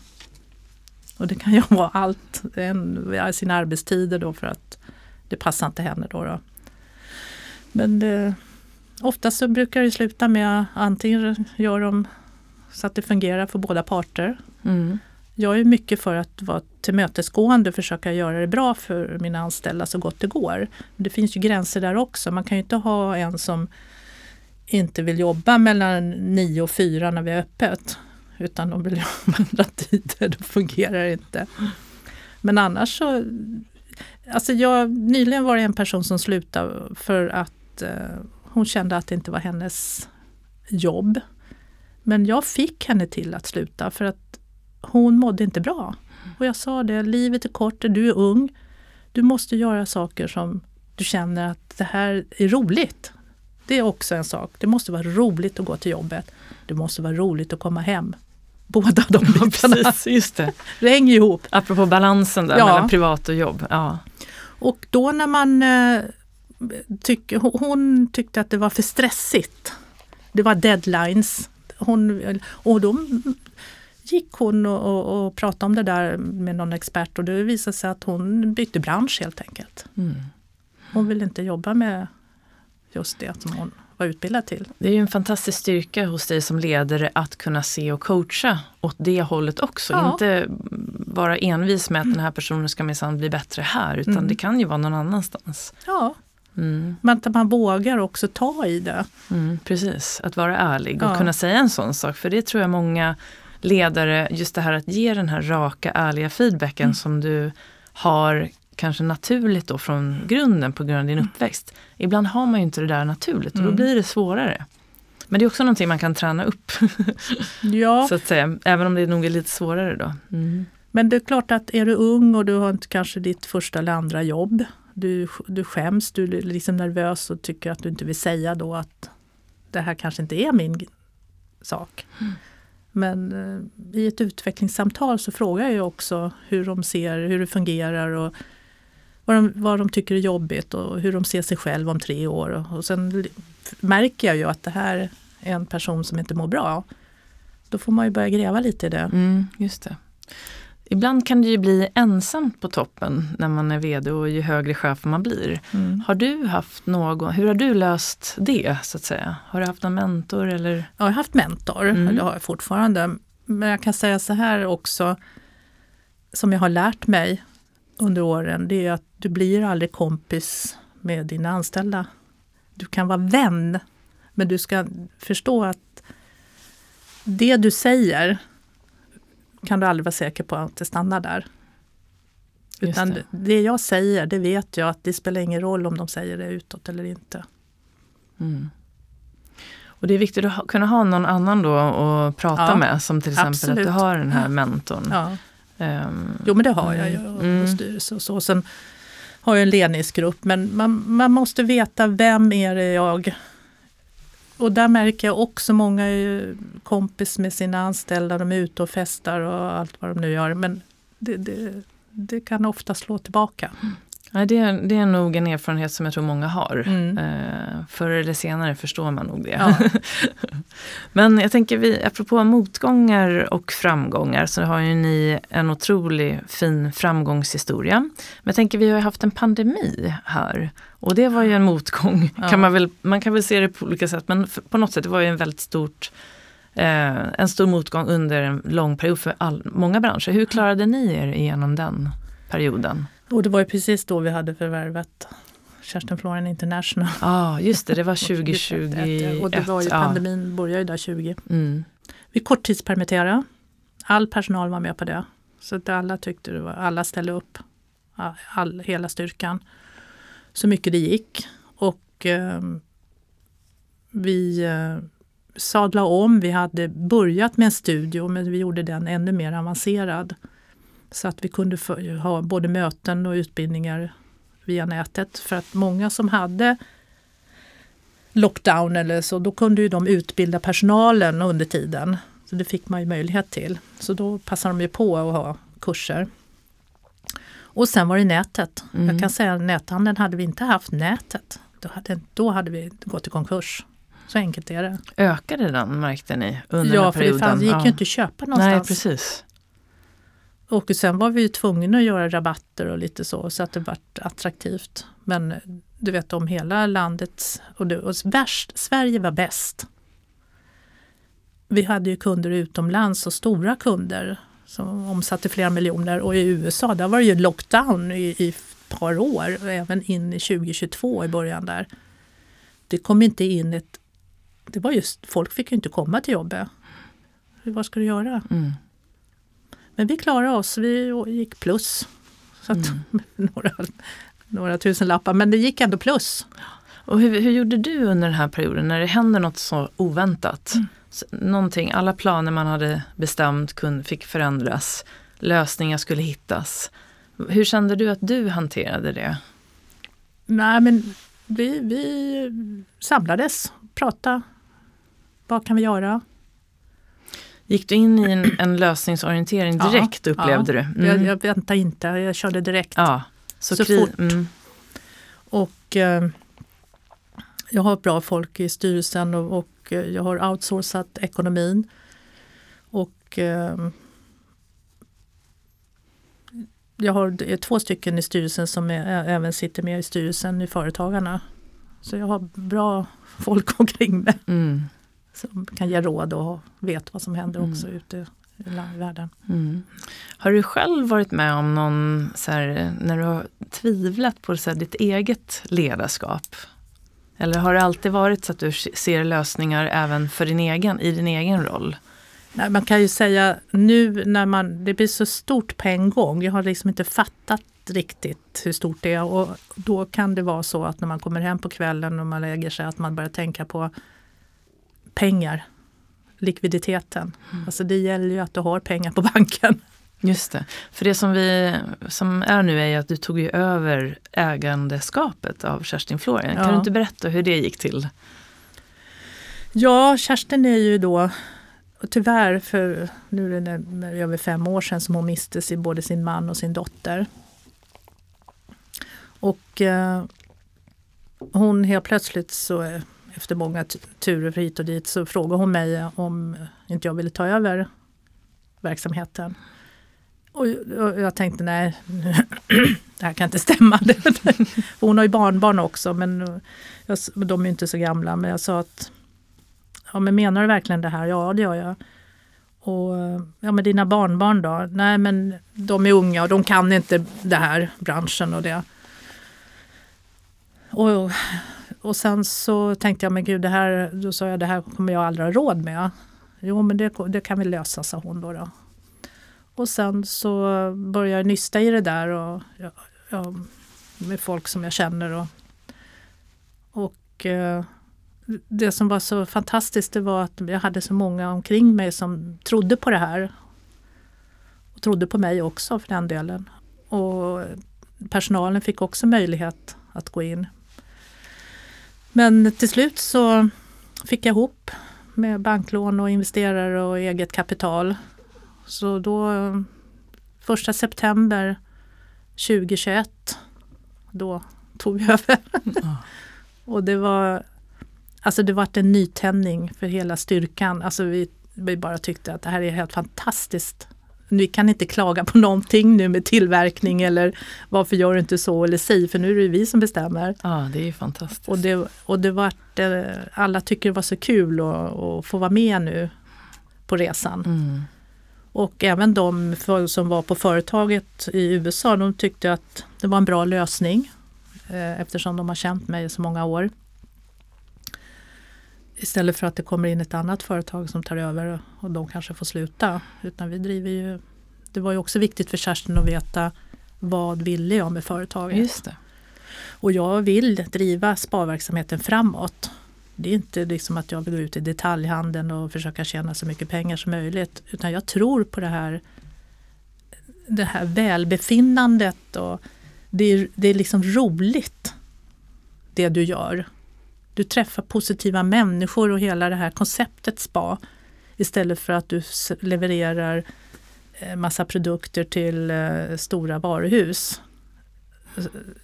Och det kan ju vara allt, en, sina arbetstider då för att det passar inte henne då. då. Men eh, oftast så brukar det sluta med antingen gör de så att det fungerar för båda parter. Mm. Jag är mycket för att vara tillmötesgående och försöka göra det bra för mina anställda så gott det går. Men det finns ju gränser där också. Man kan ju inte ha en som inte vill jobba mellan nio och fyra när vi är öppet. Utan de vill jobba andra tider, då fungerar det inte. Men annars så... Alltså jag, nyligen var det en person som slutade för att eh, hon kände att det inte var hennes jobb. Men jag fick henne till att sluta för att hon mådde inte bra. Och jag sa det, livet är kort, du är ung. Du måste göra saker som du känner att det här är roligt. Det är också en sak. Det måste vara roligt att gå till jobbet. Det måste vara roligt att komma hem. Båda de bitarna. Precis, just det. Det hänger ihop. Apropå balansen där Ja. mellan privat och jobb. Ja. Och då när man eh, tyck, hon- hon tyckte att det var för stressigt. Det var deadlines. Hon, och då gick hon och, och, och pratade om det där med någon expert och det visade sig att hon bytte bransch helt enkelt. Mm. Hon ville inte jobba med just det som hon var utbildad till. Det är ju en fantastisk styrka hos dig som ledare att kunna se och coacha åt det hållet också. Ja. Inte vara envis med att den här personen ska minsann bli bättre här utan Mm. det kan ju vara någon annanstans. Ja, Mm. men att man vågar också ta i det. Mm, precis, att vara ärlig och Ja. kunna säga en sån sak. För det tror jag många ledare, just det här att ge den här raka, ärliga feedbacken Mm. som du har kanske naturligt då från grunden på grund av din uppväxt. Ibland har man ju inte det där naturligt och då Mm. blir det svårare. Men det är också någonting man kan träna upp, Ja, så att säga. Även om det nog är lite svårare då. Mm. Men det är klart att är du ung och du har inte kanske ditt första eller andra jobb. Du, du skäms, du är liksom nervös och tycker att du inte vill säga då att det här kanske inte är min sak. Men eh, i ett utvecklingssamtal så frågar jag ju också hur de ser, hur det fungerar och vad de, vad de tycker är jobbigt och hur de ser sig själv om tre år. Och, sen märker jag ju att det här är en person som inte mår bra. Då får man ju börja gräva lite i det. Mm, just det. Ibland kan det ju bli ensamt på toppen när man är vd och ju högre chef man blir. Mm. Har du haft någon, hur har du löst det så att säga? Har du haft någon mentor eller? Jag har haft mentor, Mm. det har jag fortfarande. Men jag kan säga så här också, som jag har lärt mig under åren, det är att du blir aldrig kompis med dina anställda. Du kan vara vän, men du ska förstå att det du säger kan du aldrig vara säker på att det stannar där. Just Utan det. det. jag säger, det vet jag att det spelar ingen roll om de säger det utåt eller inte. Mm. Och det är viktigt att ha, kunna ha någon annan då att prata Ja, med, som till exempel absolut. att du har den här mentorn. Ja. Ehm, Jo men det har jag ju Mm. och Mm. och styrelse och så. Sen har jag en ledningsgrupp men man, man måste veta vem är det jag... Och där märker jag också många är ju kompis med sina anställda, de är ute och festar och allt vad de nu gör. Men det, det, det kan ofta slå tillbaka. Nej, det, är, det är nog en erfarenhet som jag tror många har. Mm. Eh, förr eller senare förstår man nog det. Ja. Men jag tänker, vi, apropå motgångar och framgångar så har ju ni en otrolig fin framgångshistoria. Men jag tänker, vi har ju haft en pandemi här. Och det var ju en motgång, Ja. kan man, väl, man kan väl se det på olika sätt. Men på något sätt, det var ju en väldigt stort eh, en stor motgång under en lång period för all, många branscher. Hur klarade ni er igenom den perioden? Och det var ju precis då vi hade förvärvat Kerstin Florian International. Ja, ah, just det, det var 2021. och det var ju pandemin började ju där 20. Mm. Vi korttidspermitterade. All personal var med på det. Så att alla tyckte det var, alla ställde upp. All, all, hela styrkan. Så mycket det gick. Och eh, vi eh, sadlade om. Vi hade börjat med en studio men vi gjorde den ännu mer avancerad. Så att vi kunde ha både möten och utbildningar via nätet. För att många som hade lockdown eller så, då kunde ju de utbilda personalen under tiden. Så det fick man ju möjlighet till. Så då passade de ju på att ha kurser. Och sen var det nätet. Mm. Jag kan säga att näthandeln hade vi inte haft nätet. Då hade, då hade vi gått i konkurs. Så enkelt är det. Ökade den märkte ni under den Ja, här för det, perioden? det gick Ja. ju inte att köpa någonstans. Nej, precis. Och sen var vi ju tvungna att göra rabatter och lite så, så att det vart attraktivt. Men du vet om hela landet, och, det, och värst, Sverige var bäst. Vi hade ju kunder utomlands och stora kunder som omsatte flera miljoner och i USA där var det ju lockdown i, i ett par år även in i 2022 i början där. Det kom inte in ett det var just, folk fick ju inte komma till jobbet. Vad ska du göra? Mm. Men vi klarade oss, vi gick plus. Så att, Mm. några, några tusen lappar, men det gick ändå plus. Och hur, hur gjorde du under den här perioden när det händer något så oväntat? Så, någonting, alla planer man hade bestämt kun, fick förändras, lösningar skulle hittas. Hur kände du att du hanterade det? Nej, men vi, vi samlades, pratade. Vad kan vi göra? Gick du in i en, en lösningsorientering Ja, direkt upplevde ja. du? Jag, Mm. jag väntade inte, jag körde direkt. Ja, så, Så fort. Mm. Och eh, jag har bra folk i styrelsen och, och eh, jag har outsourcat ekonomin. Och eh, jag har två stycken i styrelsen som är, även sitter med i styrelsen i Företagarna. Så jag har bra folk omkring mig Mm. Som kan ge råd och vet vad som händer Mm. också ute i världen. Mm. Har du själv varit med om någon, så här, när du har tvivlat på så här, ditt eget ledarskap? Eller har det alltid varit så att du ser lösningar även för din egen, i din egen roll? Nej, man kan ju säga nu när man, det blir så stort på en gång. Jag har liksom inte fattat riktigt hur stort det är och då kan det vara så att när man kommer hem på kvällen och man lägger sig att man börjar tänka på pengar, likviditeten. Alltså det gäller ju att du har pengar på banken. Just det. För det som, vi, som är nu är ju att du tog ju över ägandeskapet av Kerstin Florian. Kan Ja. du inte berätta hur det gick till? Ja, Kerstin är ju då och tyvärr, för nu är det över fem år sedan som hon miste sin, både sin man och sin dotter. Och eh, hon helt plötsligt så efter många turer hit och dit så frågade hon mig om inte jag ville ta över verksamheten. Och och jag tänkte nej, det här kan inte stämma. Hon har ju barnbarn också men jag, de är inte så gamla. Men jag sa att ja, men menar du verkligen det här? Ja, det gör jag. Och ja, men dina barnbarn då? Nej, men de är unga och de kan inte det här branschen och det. Och, och sen så tänkte jag, men gud, det här, då sa jag, det här kommer jag aldrig ha råd med. Jo, men det, det kan vi lösa, sa hon då. då. Och sen så började jag nysta i det där och, ja, ja, med folk som jag känner. Och, och eh, det som var så fantastiskt det var att jag hade så många omkring mig som trodde på det här. Och trodde på mig också för den delen. Och personalen fick också möjlighet att gå in. Men till slut så fick jag ihop med banklån och investerare och eget kapital. Så då första september 2021 då tog vi över. och det var Alltså det var en nytändning för hela styrkan. Alltså vi, vi bara tyckte att det här är helt fantastiskt. Vi kan inte klaga på någonting nu med tillverkning eller varför gör du inte så eller si för nu är det vi som bestämmer. Ja, det är fantastiskt. Och det, och det var, alla tycker det var så kul att, få vara med nu på resan. Mm. Och även de som var på företaget i USA, de tyckte att det var en bra lösning eh, eftersom de har känt mig så många år. Istället för att det kommer in ett annat företag som tar över och de kanske får sluta. Utan vi driver ju, det var ju också viktigt för Kerstin att veta vad ville jag med företaget. Just det. Och jag vill driva sparverksamheten framåt. Det är inte liksom att jag vill gå ut i detaljhandeln och försöka tjäna så mycket pengar som möjligt. Utan jag tror på det här, det här välbefinnandet och det är, det är liksom roligt det du gör. Du träffar positiva människor och hela det här konceptet spa istället för att du levererar eh, massa produkter till eh, stora varuhus.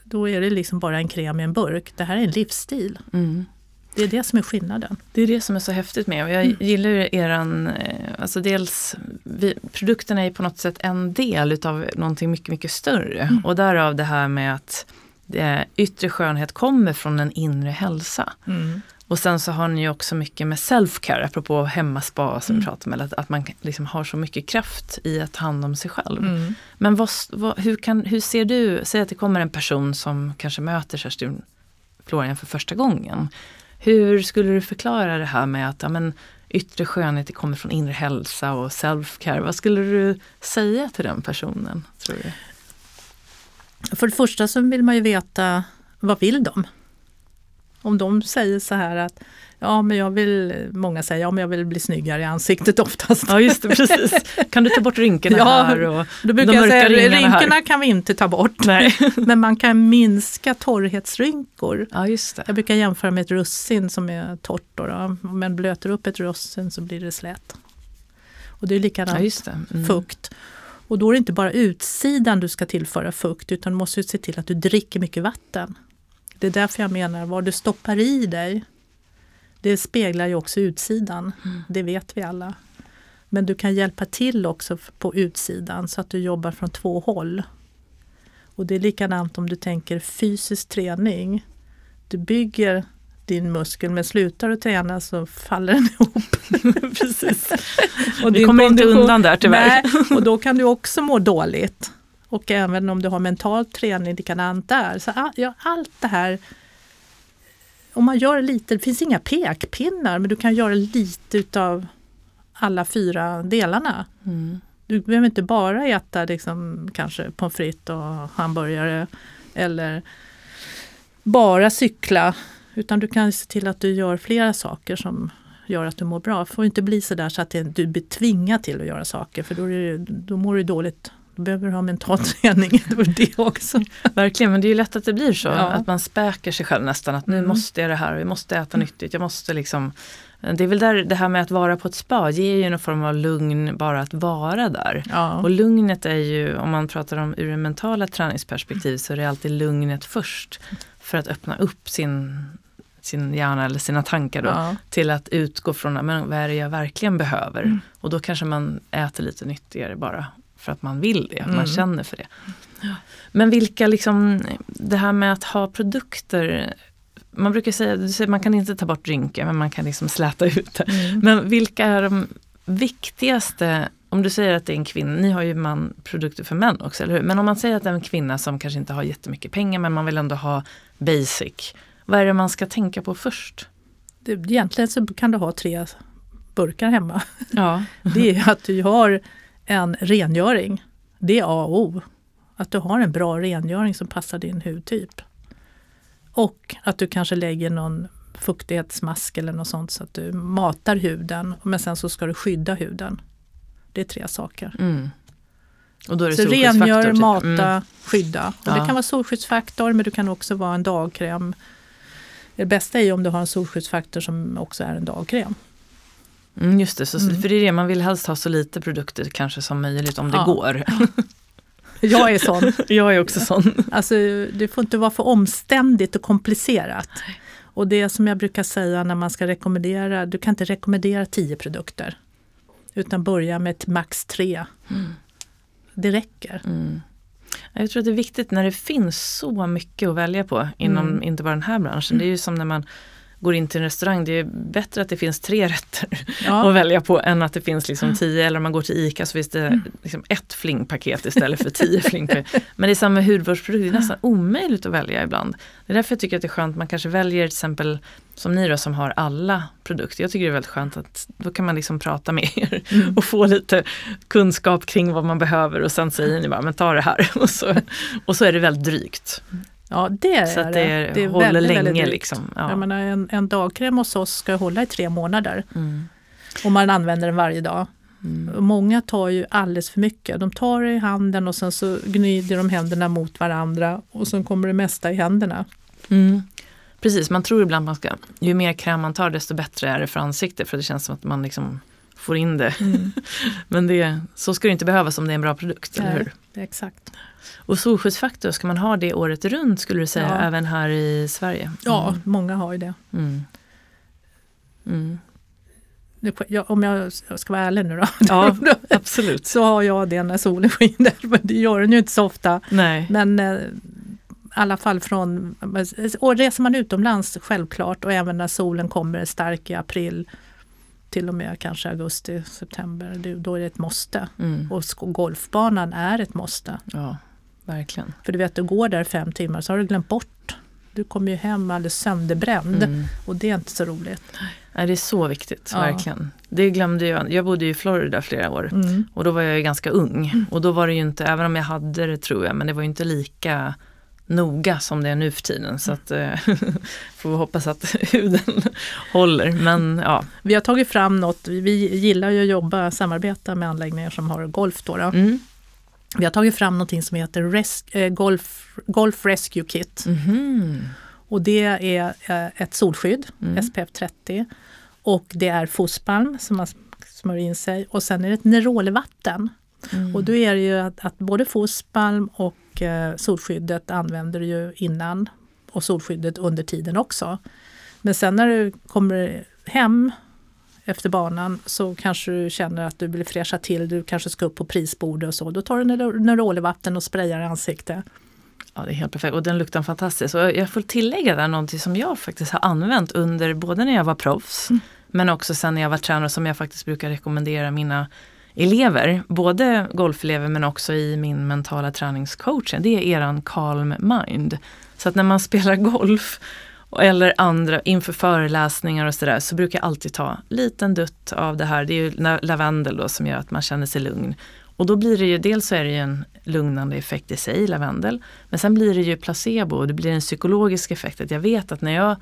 Då är det liksom bara en kräm i en burk. Det här är en livsstil. Mm. Det är det som är skillnaden. Det är det som är så häftigt med och jag Mm. gillar ju eran, eh, alltså dels, vi, produkterna är på något sätt en del utav någonting mycket, mycket större. Mm. Och därav det här med att yttre skönhet kommer från en inre hälsa. Och sen så har ni ju också mycket med self-care, apropå hemmaspa som vi Mm. pratar med, att, att man liksom har så mycket kraft i att ta hand om sig själv. Mm. Men vad, vad, hur, kan, hur ser du, säg att det kommer en person som kanske möter Kerstin Florian för första gången. Hur skulle du förklara det här med att ja, men, yttre skönhet kommer från inre hälsa och self-care. Vad skulle du säga till den personen? tror du? För det första så vill man ju veta vad vill de? Om de säger så här att ja men jag vill, många säger ja men jag vill bli snyggare i ansiktet oftast. Ja just det, precis. Kan du ta bort rynkorna ja, här? Och då brukar jag säga rynkorna här. kan vi inte ta bort. Nej. men man kan minska torrhetsrynkor. Ja, just det. Jag brukar jämföra med ett russin som är torrt. Då, då. Om man blöter upp ett russin så blir det slät. Och det är likadant ja, mm. fukt. Och då är det inte bara utsidan du ska tillföra fukt utan du måste se till att du dricker mycket vatten. Det är därför jag menar vad du stoppar i dig det speglar ju också utsidan, mm. det vet vi alla. Men du kan hjälpa till också på utsidan så att du jobbar från två håll. Och det är likadant om du tänker fysisk träning. Du bygger din muskel men slutar du träna så faller den ihop. Precis. och du kommer inte undan där tyvärr. Nej, och då kan du också må dåligt. Och även om du har mental träning likadant där. Så ja, allt det här om man gör lite, det finns inga pekpinnar men du kan göra lite utav alla fyra delarna. Mm. Du behöver inte bara äta liksom, kanske pommes frites och hamburgare eller bara cykla utan du kan se till att du gör flera saker som gör att du mår bra. Det får inte bli så där så att du blir tvingad till att göra saker för då, det, då mår du dåligt då behöver du ha mental träning för det också. Verkligen, men det är ju lätt att det blir så. Ja. Att man späker sig själv nästan. Att nu mm. måste jag det här jag måste äta nyttigt. Jag måste liksom det är väl där det här med att vara på ett spa ger ju någon form av lugn bara att vara där. Ja. Och lugnet är ju, om man pratar om ur det mentala träningsperspektiv så är det alltid lugnet först. För att öppna upp sin, sin hjärna eller sina tankar då, ja. till att utgå från men vad är det jag verkligen behöver. Mm. Och då kanske man äter lite nyttigare bara för att man vill det, mm. man känner för det. Men vilka, liksom, det här med att ha produkter man brukar säga att man kan inte ta bort rynkor men man kan liksom släta ut det. Mm. Men vilka är de viktigaste, om du säger att det är en kvinna, ni har ju man produkter för män också, eller hur? Men om man säger att det är en kvinna som kanske inte har jättemycket pengar men man vill ändå ha basic. Vad är det man ska tänka på först? Det, egentligen så kan du ha tre burkar hemma. Ja. det är att du har en rengöring. Det är A och O. Att du har en bra rengöring som passar din hudtyp. Och att du kanske lägger någon fuktighetsmask eller något sånt så att du matar huden men sen så ska du skydda huden. Det är tre saker. Mm. Och då är det så rengör, typ. mata, mm. skydda. Och ja. Det kan vara solskyddsfaktor men det kan också vara en dagkräm. Det bästa är om du har en solskyddsfaktor som också är en dagkräm. Mm, just det, så, mm. för det är det, man vill helst ha så lite produkter kanske som möjligt om det ja. går. Jag är sån. jag är också sån. Alltså, det får inte vara för omständigt och komplicerat. Och det som jag brukar säga när man ska rekommendera, du kan inte rekommendera tio produkter. Utan börja med ett max tre. Mm. Det räcker. Mm. Jag tror att det är viktigt när det finns så mycket att välja på inom mm. inte bara den här branschen. Det är ju som när man går in till en restaurang, det är bättre att det finns tre rätter ja. att välja på än att det finns liksom tio. Eller om man går till ICA så finns det mm. liksom ett flingpaket istället för tio flingpaket. Men det är samma hudvårdsprodukter, det är nästan omöjligt att välja ibland. Det är därför jag tycker att det är skönt, att man kanske väljer till exempel som ni då som har alla produkter. Jag tycker det är väldigt skönt att då kan man liksom prata med er mm. och få lite kunskap kring vad man behöver och sen säger ni bara, men ta det här. Och så, och så är det väldigt drygt. Ja det är så att det. Är, det är håller väldigt, länge. Väldigt liksom. ja. Jag menar, en, en dagkräm hos oss ska hålla i tre månader. Mm. Om man använder den varje dag. Mm. Många tar ju alldeles för mycket. De tar det i handen och sen så gnider de händerna mot varandra och sen kommer det mesta i händerna. Mm. Precis, man tror ibland att man ska, ju mer kräm man tar desto bättre är det för ansiktet för det känns som att man liksom får in det. Mm. Men det, så ska det inte behövas om det är en bra produkt, Nej, eller hur? Exakt. Och solskyddsfaktor, ska man ha det året runt skulle du säga, ja. även här i Sverige? Mm. Ja, många har ju det. Mm. Mm. Jag, om jag ska vara ärlig nu då. Ja, absolut. Så har jag det när solen skiner. Det gör den ju inte så ofta. Nej. Men eh, i alla fall från, och reser man utomlands självklart och även när solen kommer stark i april till och med kanske augusti, september, då är det ett måste. Mm. Och golfbanan är ett måste. Ja, verkligen. För du vet, du går där fem timmar så har du glömt bort Du kommer ju hem alldeles sönderbränd Mm. och det är inte så roligt. Nej, det är så viktigt, Ja. verkligen. Det glömde jag. Jag bodde ju i Florida flera år Mm. och då var jag ju ganska ung. Och då var det ju inte, även om jag hade det tror jag, men det var ju inte lika noga som det är nu för tiden. Så att, eh, får vi hoppas att huden håller. Men ja, Vi har tagit fram något, vi- vi gillar ju att jobba, samarbeta med anläggningar som har golf. Då, då. mm. Vi har tagit fram någonting som heter res- eh, golf, golf Rescue Kit. Mhm. Och det är eh, ett solskydd, Mm. SPF 30. Och det är fosspalm som man smörjer in sig. Och sen är det ett Nerolevatten. Mm. Och då är det ju att, att både fosspalm och eh, solskyddet använder du ju innan och solskyddet under tiden också. Men sen när du kommer hem efter banan så kanske du känner att du vill fräscha till, du kanske ska upp på prisbordet och så. Då tar du Ner- Nerolevatten och sprayar i ansiktet. Ja, det är helt perfekt och den luktar fantastiskt. Och jag får tillägga där någonting som jag faktiskt har använt under både när jag var proffs men också sen när jag var tränare som jag faktiskt brukar rekommendera mina elever, både golfelever men också i min mentala träningscoaching. Det är eran calm mind. Så att när man spelar golf eller andra inför föreläsningar och sådär så brukar jag alltid ta liten dutt av det här. Det är ju lavendel då som gör att man känner sig lugn. Och då blir det ju, dels så är det ju en lugnande effekt i sig, lavendel. Men sen blir det ju placebo och det blir en psykologisk effekt. Att jag vet att när jag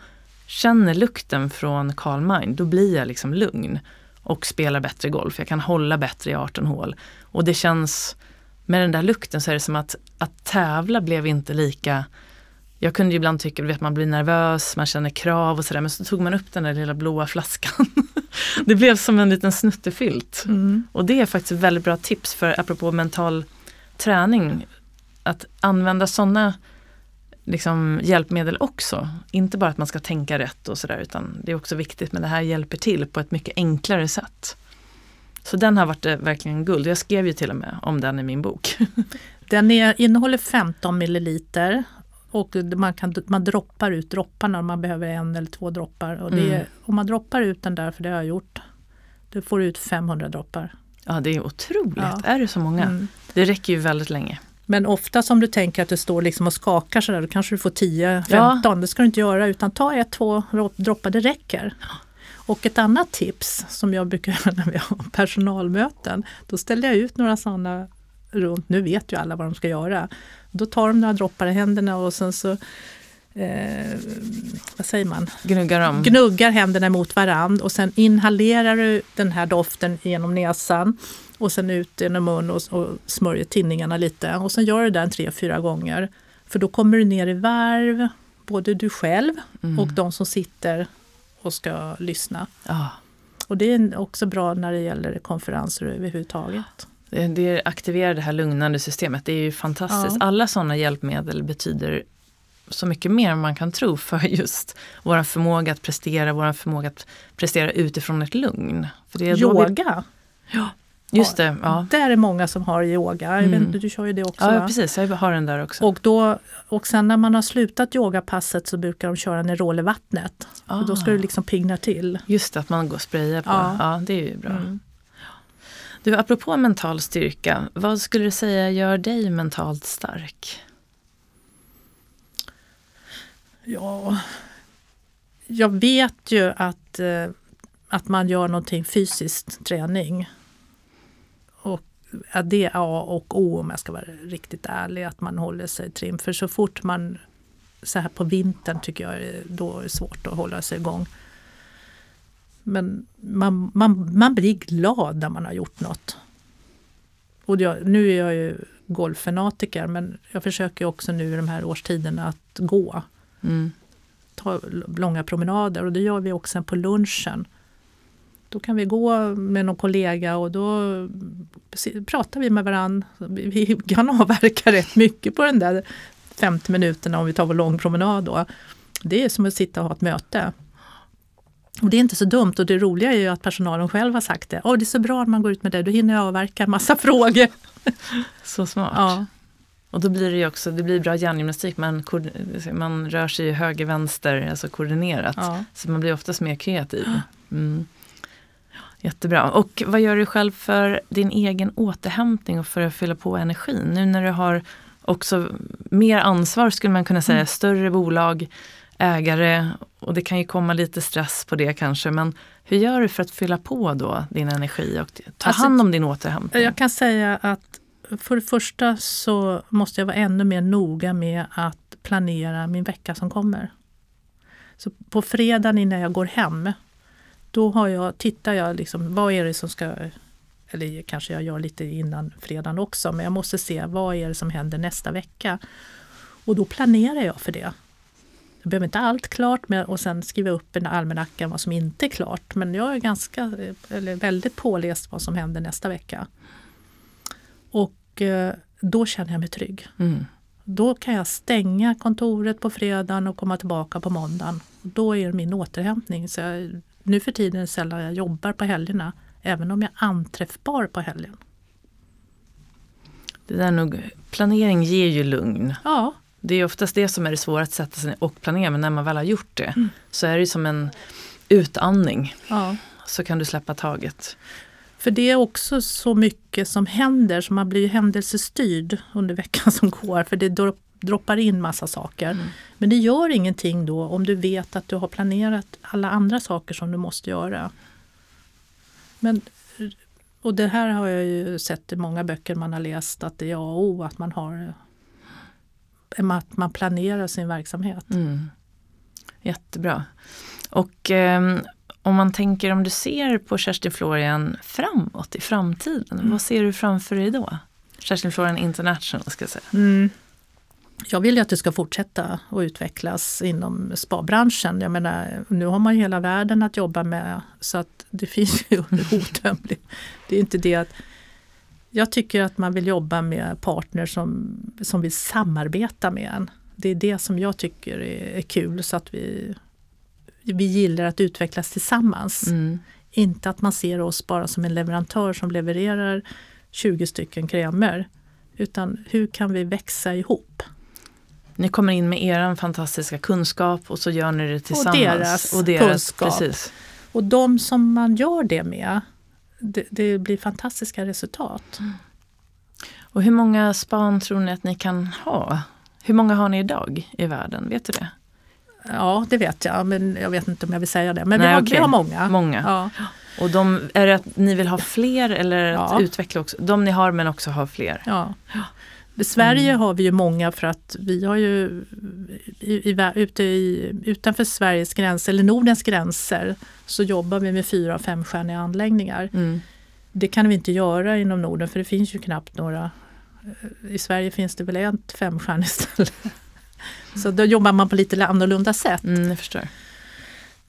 känner lukten från Calm Mind, då blir jag liksom lugn. Och spelar bättre golf, jag kan hålla bättre i 18 hål. Och det känns, med den där lukten så är det som att, att tävla blev inte lika jag kunde ju ibland tycka att man blir nervös, man känner krav och sådär men så tog man upp den där lilla blåa flaskan. det blev som en liten snuttefilt. Och det är faktiskt ett väldigt bra tips för apropå mental träning. Att använda sådana liksom, hjälpmedel också. Inte bara att man ska tänka rätt och sådär utan det är också viktigt men det här hjälper till på ett mycket enklare sätt. Så den har varit eh, verkligen guld. Jag skrev ju till och med om den i min bok. Den är, innehåller 15 milliliter och man, kan, man droppar ut dropparna om man behöver en eller två droppar. Och det Mm. Om man droppar ut den där, för det har jag gjort, då får du ut 500 droppar. Ja det är otroligt. Ja. Är det så många? Mm. Det räcker ju väldigt länge. Men ofta som du tänker att det står liksom och skakar sådär, då kanske du får 10-15. Det ska du inte göra utan ta ett, två droppar, det räcker. Och ett annat tips som jag brukar göra när vi har personalmöten, då ställer jag ut några sådana runt, nu vet ju alla vad de ska göra. Då tar de några droppar i händerna och sen så eh, vad säger man? Gnuggar dem. gnuggar händerna mot varand och sen inhalerar du den här doften genom näsan och sen ut genom mun och, och smörjer tinningarna lite. Och sen gör du det där tre, fyra gånger. För då kommer du ner i varv, både du själv Mm. och de som sitter och ska lyssna. Ja. Och det är också bra när det gäller konferenser överhuvudtaget. Det, det aktiverar det här lugnande systemet. Det är ju fantastiskt. Ja. Alla sådana hjälpmedel betyder så mycket mer än man kan tro för just vår förmåga att prestera, vår förmåga att prestera utifrån ett lugn. För det är då vi, Yoga, just det, ja. där är många som har yoga. Jag vet Mm. inte, du kör ju det också Ja, va? precis. Jag har den där också. Och, då, och sen när man har slutat yogapasset så brukar de köra Nerolevattnet. Ah. Och då ska du liksom pigna till. Just det, att man går och sprayar på. Ja. Ja, det är ju bra. Mm. Du, apropå mental styrka, vad skulle du säga gör dig mentalt stark? Ja, jag vet ju att, eh, att man gör någonting fysiskt träning. Och att det är A och O om jag ska vara riktigt ärlig, att man håller sig trim. För så fort man, så här på vintern tycker jag eh, då är det svårt att hålla sig igång. Men man, man, man blir glad när man har gjort något. Och jag, nu är jag ju golffanatiker men jag försöker också nu i de här årstiderna att gå Mm. ta långa promenader och det gör vi också på lunchen. Då kan vi gå med någon kollega och då pratar vi med varandra. Vi vi kan avverka rätt mycket på den där 50 minuterna om vi tar vår lång promenad då. Det är som att sitta och ha ett möte. Och det är inte så dumt och det roliga är ju att personalen själv har sagt det. Åh, det är så bra när man går ut med det, då hinner jag avverka en massa frågor. Så smart. Ja, Och då blir det ju också, det blir bra hjärngymnastik, man, man rör sig höger, vänster, alltså koordinerat. ja. Så man blir oftast mer kreativ. Mm. Jättebra. Och vad gör du själv för din egen återhämtning och för att fylla på energin? Nu när du har också mer ansvar skulle man kunna säga, Mm. större bolag, ägare och det kan ju komma lite stress på det kanske. Men hur gör du för att fylla på då din energi och ta Alltså, hand om din återhämtning? Jag kan säga att för det första så måste jag vara ännu mer noga med att planera min vecka som kommer. Så på fredagen innan jag går hem, då har jag, tittar jag liksom, vad är det som ska, eller kanske jag gör lite innan fredagen också, men jag måste se vad är det som händer nästa vecka. Och då planerar jag för det. Jag behöver inte allt klart med, och sen skriva upp en almanacka vad som inte är klart. Men jag är ganska, eller väldigt påläst vad som händer nästa vecka. Och eh, då känner jag mig trygg. Mm. Då kan jag stänga kontoret på fredagen och komma tillbaka på måndagen. Då är det min återhämtning. Så jag, nu för tiden är det sällan jag jobbar på helgerna, även om jag är anträffbar på helgen. Det där är nog, planering ger ju lugn. Ja, Det är oftast det som är det svåra att sätta sig och planera, men när man väl har gjort det Mm. så är det som en utandning. ja. Så kan du släppa taget. För det är också så mycket som händer så man blir ju händelsestyrd under veckan som går. För det dro- droppar in massa saker. Mm. Men det gör ingenting då om du vet att du har planerat alla andra saker som du måste göra. Men, och det här har jag ju sett i många böcker man har läst att det är A och O att man har att man planerar sin verksamhet. Mm. Jättebra. Och ehm, om man tänker om du ser på Kerstin Florian framåt i framtiden, Mm. vad ser du framför dig då? Kerstin Florian International ska jag säga. Mm. Jag vill ju att det ska fortsätta att utvecklas inom spabranschen. Jag menar, nu har man ju hela världen att jobba med så att det finns ju outtömligt. Det är inte det att jag tycker att man vill jobba med partners som, som vill samarbeta med en. Det är det som jag tycker är, är kul så att vi, vi gillar att utvecklas tillsammans. Mm. Inte att man ser oss bara som en leverantör som levererar 20 stycken krämer. Utan hur kan vi växa ihop? Ni kommer in med er fantastiska kunskap och så gör ni det tillsammans. deras kunskap. Precis. Och de som man gör det med, det, det blir fantastiska resultat. Och hur många span tror ni att ni kan ha? Hur många har ni idag i världen? Vet du det? Ja, det vet jag, men jag vet inte om jag vill säga det. Men vi, Nej, har, okej. vi har många. Många. Ja. Och de, är det att ni vill ha fler eller att Ja. utveckla också? De ni har men också ha fler? Ja. I Sverige Mm. har vi ju många för att vi har ju i, i, ute i, utanför Sveriges gränser, eller Nordens gränser, så jobbar vi med fyra och femstjärniga anläggningar. Mm. Det kan vi inte göra inom Norden för det finns ju knappt några. I Sverige finns det väl ett femstjärnigt ställe. Så då jobbar man på lite annorlunda sätt. Mm.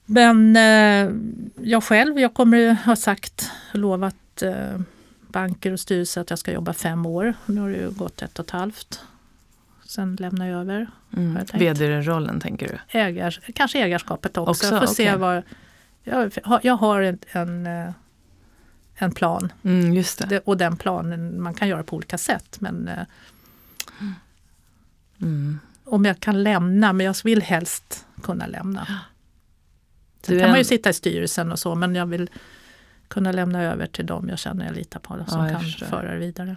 Men eh, jag själv, jag kommer ha sagt, lovat eh, banker och styrelser att jag ska jobba fem år. Nu har det ju gått ett och ett halvt. Sen lämnar jag över. Mm. VD-rollen tänker du? Ägar, kanske ägarskapet också. Också, Jag får se okej. vad, jag, har- jag har en, en, eh, en plan. Mm, just det. Och den planen, man kan göra på olika sätt. Men eh, Mm. om jag kan lämna, men jag vill helst kunna lämna. Sen kan man ju sitta i styrelsen och så, men jag vill kunna lämna över till dem jag känner jag litar på, som Ja, kan förstår. föra det vidare.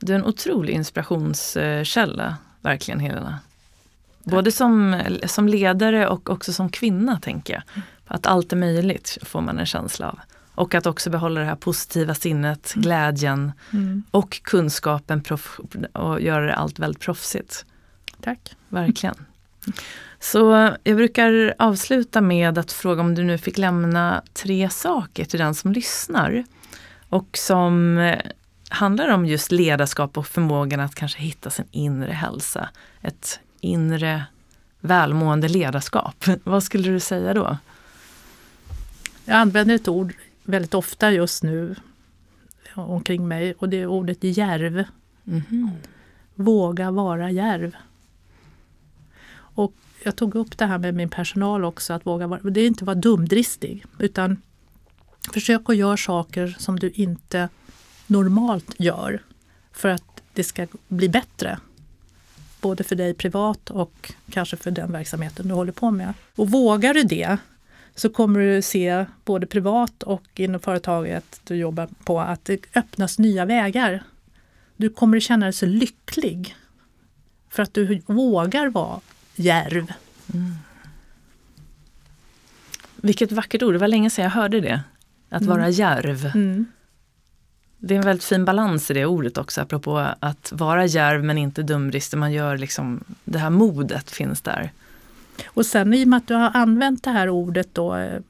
Du är en otrolig inspirationskälla, verkligen Helena. Både som, som ledare och också som kvinna tänker jag. Att allt är möjligt får man en känsla av. Och att också behålla det här positiva sinnet, glädjen Mm. och kunskapen och göra allt väldigt proffsigt. Tack. Verkligen. Så jag brukar avsluta med att fråga om du nu fick lämna tre saker till den som lyssnar. Och som eh, handlar om just ledarskap och förmågan att kanske hitta sin inre hälsa. Ett inre välmående ledarskap. Vad skulle du säga då? Jag använder ett ord väldigt ofta just nu omkring mig och det är ordet järv. Mhm. Våga vara järv. Och jag tog upp det här med min personal också, att våga vara, det är inte att vara dumdristig utan försök att göra saker som du inte normalt gör för att det ska bli bättre. Både för dig privat och kanske för den verksamheten du håller på med. Och vågar du det så kommer du se både privat och inom företaget du jobbar på att det öppnas nya vägar. Du kommer att känna dig så lycklig För att du vågar vara järv. Mm. Vilket vackert ord, det var länge sedan jag hörde det. Att mm. vara järv. Mm. Det är en väldigt fin balans i det ordet också, apropå att vara järv men inte dumdristig. Man gör liksom, det här modet finns där. Och sen i och med att du har använt det här ordet då, eh,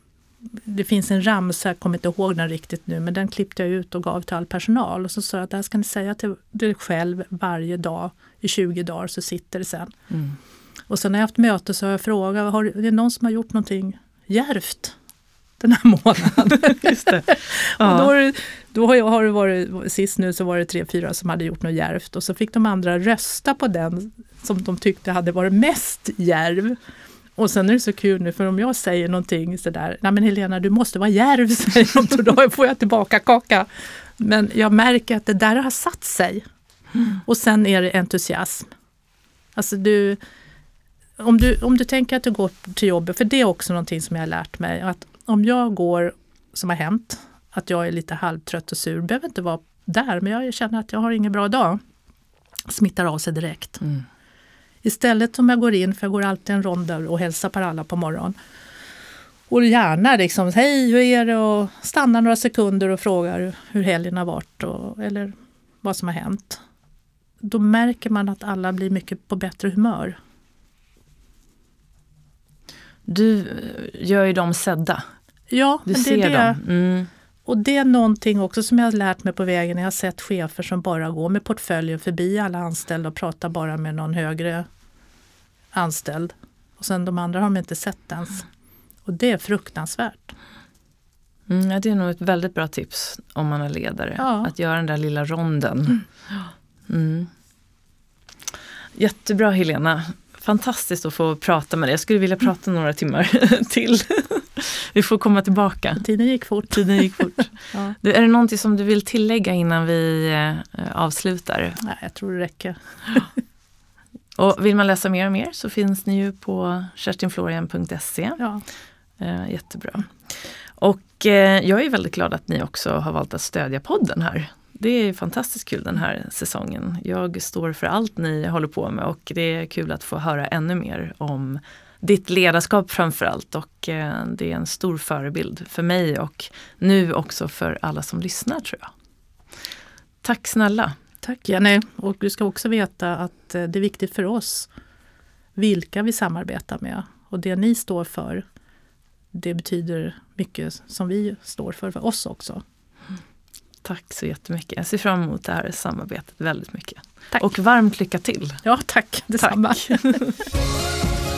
det finns en ramsa, jag kommer inte ihåg den riktigt nu, men den klippte jag ut och gav till all personal. Och så sa jag att det här ska ni säga till dig själv varje dag i 20 dagar så sitter det sen. Mm. Och sen när jag haft möte så har jag frågat, har det någon som har gjort någonting järvt den här månaden? Just det. Ja. och då, då har, jag, har det varit, sist nu så var det tre, fyra som hade gjort något järvt och så fick de andra rösta på den som de tyckte hade varit mest järv. Och sen är det så kul nu för om jag säger någonting sådär, nej men Helena du måste vara järv, säger de, då får jag tillbaka kaka. Men jag märker att det där har satt sig. Mm. Och sen är det entusiasm. Alltså du, om du, om du tänker att du går till jobbet, för det är också någonting som jag har lärt mig, att om jag går, som har hänt, att jag är lite halvtrött och sur, behöver inte vara där, men jag känner att jag har ingen bra dag, smittar av sig direkt. Mm. Istället om jag går in, för jag går alltid en rond och hälsar på alla på morgonen, och gärna liksom, hej hur är det? Och stannar några sekunder och frågar hur helgen har varit och, eller vad som har hänt. Då märker man att alla blir mycket på bättre humör. Du gör ju dem sedda. Ja, du men det är det. Mm. Och det är någonting också som jag har lärt mig på vägen. Jag har sett chefer som bara går med portföljen förbi alla anställda och pratar bara med någon högre anställd. Och sen de andra har de inte sett ens. Och det är fruktansvärt. Mm, det är nog ett väldigt bra tips om man är ledare. Ja. Att göra den där lilla ronden. Mm. mm. Jättebra Helena fantastiskt att få prata med dig. Jag skulle vilja prata några timmar till. vi får komma tillbaka. Tiden gick fort. Tiden gick fort. ja. du, är det någonting som du vill tillägga innan vi eh, avslutar? Nej, jag tror det räcker. och vill man läsa mer och mer så finns ni ju på kerstinflorian.se. Ja. Eh, jättebra. Och eh, jag är väldigt glad att ni också har valt att stödja podden här det är fantastiskt kul den här säsongen. Jag står för allt ni håller på med och det är kul att få höra ännu mer om ditt ledarskap framförallt och eh, det är en stor förebild för mig och nu också för alla som lyssnar tror jag. Tack snälla! Tack Jenny! Och du ska också veta att eh, det är viktigt för oss vilka vi samarbetar med och det ni står för det betyder mycket som vi står för, för oss också. Tack så jättemycket. Jag ser fram emot det här samarbetet väldigt mycket. Tack. Och varmt lycka till! Ja, tack detsamma! Tack.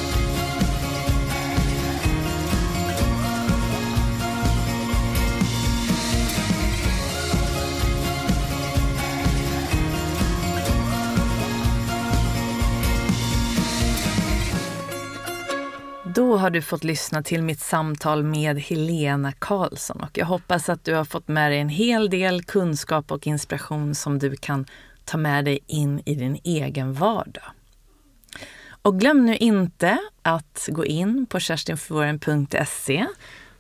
Då har du fått lyssna till mitt samtal med Helena Karlsson och jag hoppas att du har fått med dig en hel del kunskap och inspiration som du kan ta med dig in i din egen vardag. Och glöm nu inte att gå in på kerstinfluoren.se.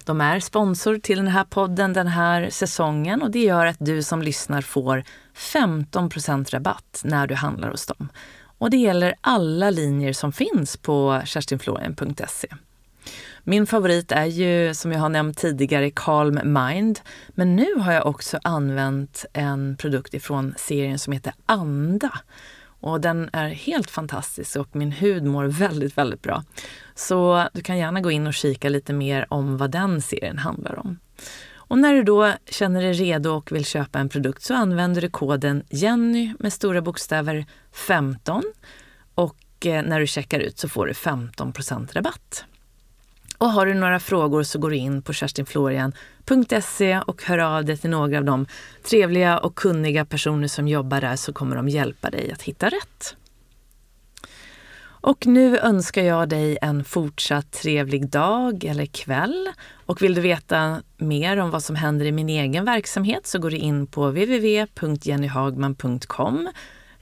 De är sponsor till den här podden den här säsongen och det gör att du som lyssnar får 15% rabatt när du handlar hos dem. Och det gäller alla linjer som finns på kerstinflorian.se. Min favorit är ju som jag har nämnt tidigare Calm Mind. Men nu har jag också använt en produkt ifrån serien som heter Anda. Och den är helt fantastisk och min hud mår väldigt, väldigt bra. Så du kan gärna gå in och kika lite mer om vad den serien handlar om. Och när du då känner dig redo och vill köpa en produkt så använder du koden Jenny med stora bokstäver 15 och eh, när du checkar ut så får du 15% rabatt. Och har du några frågor så går du in på kerstinflorian.se och hör av dig till några av de trevliga och kunniga personer som jobbar där så kommer de hjälpa dig att hitta rätt. Och nu önskar jag dig en fortsatt trevlig dag eller kväll. Och vill du veta mer om vad som händer i min egen verksamhet så går du in på www.jennyhagman.com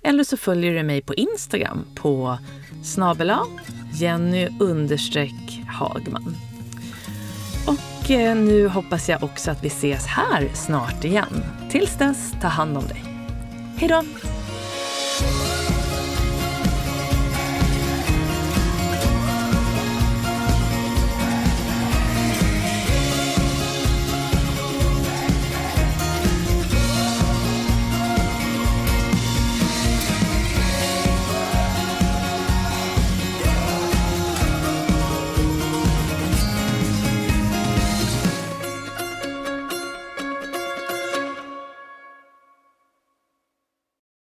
eller så följer du mig på Instagram på snabela Jenny Hagman. Och eh, nu hoppas jag också att vi ses här snart igen. Tills dess, ta hand om dig. Hej då!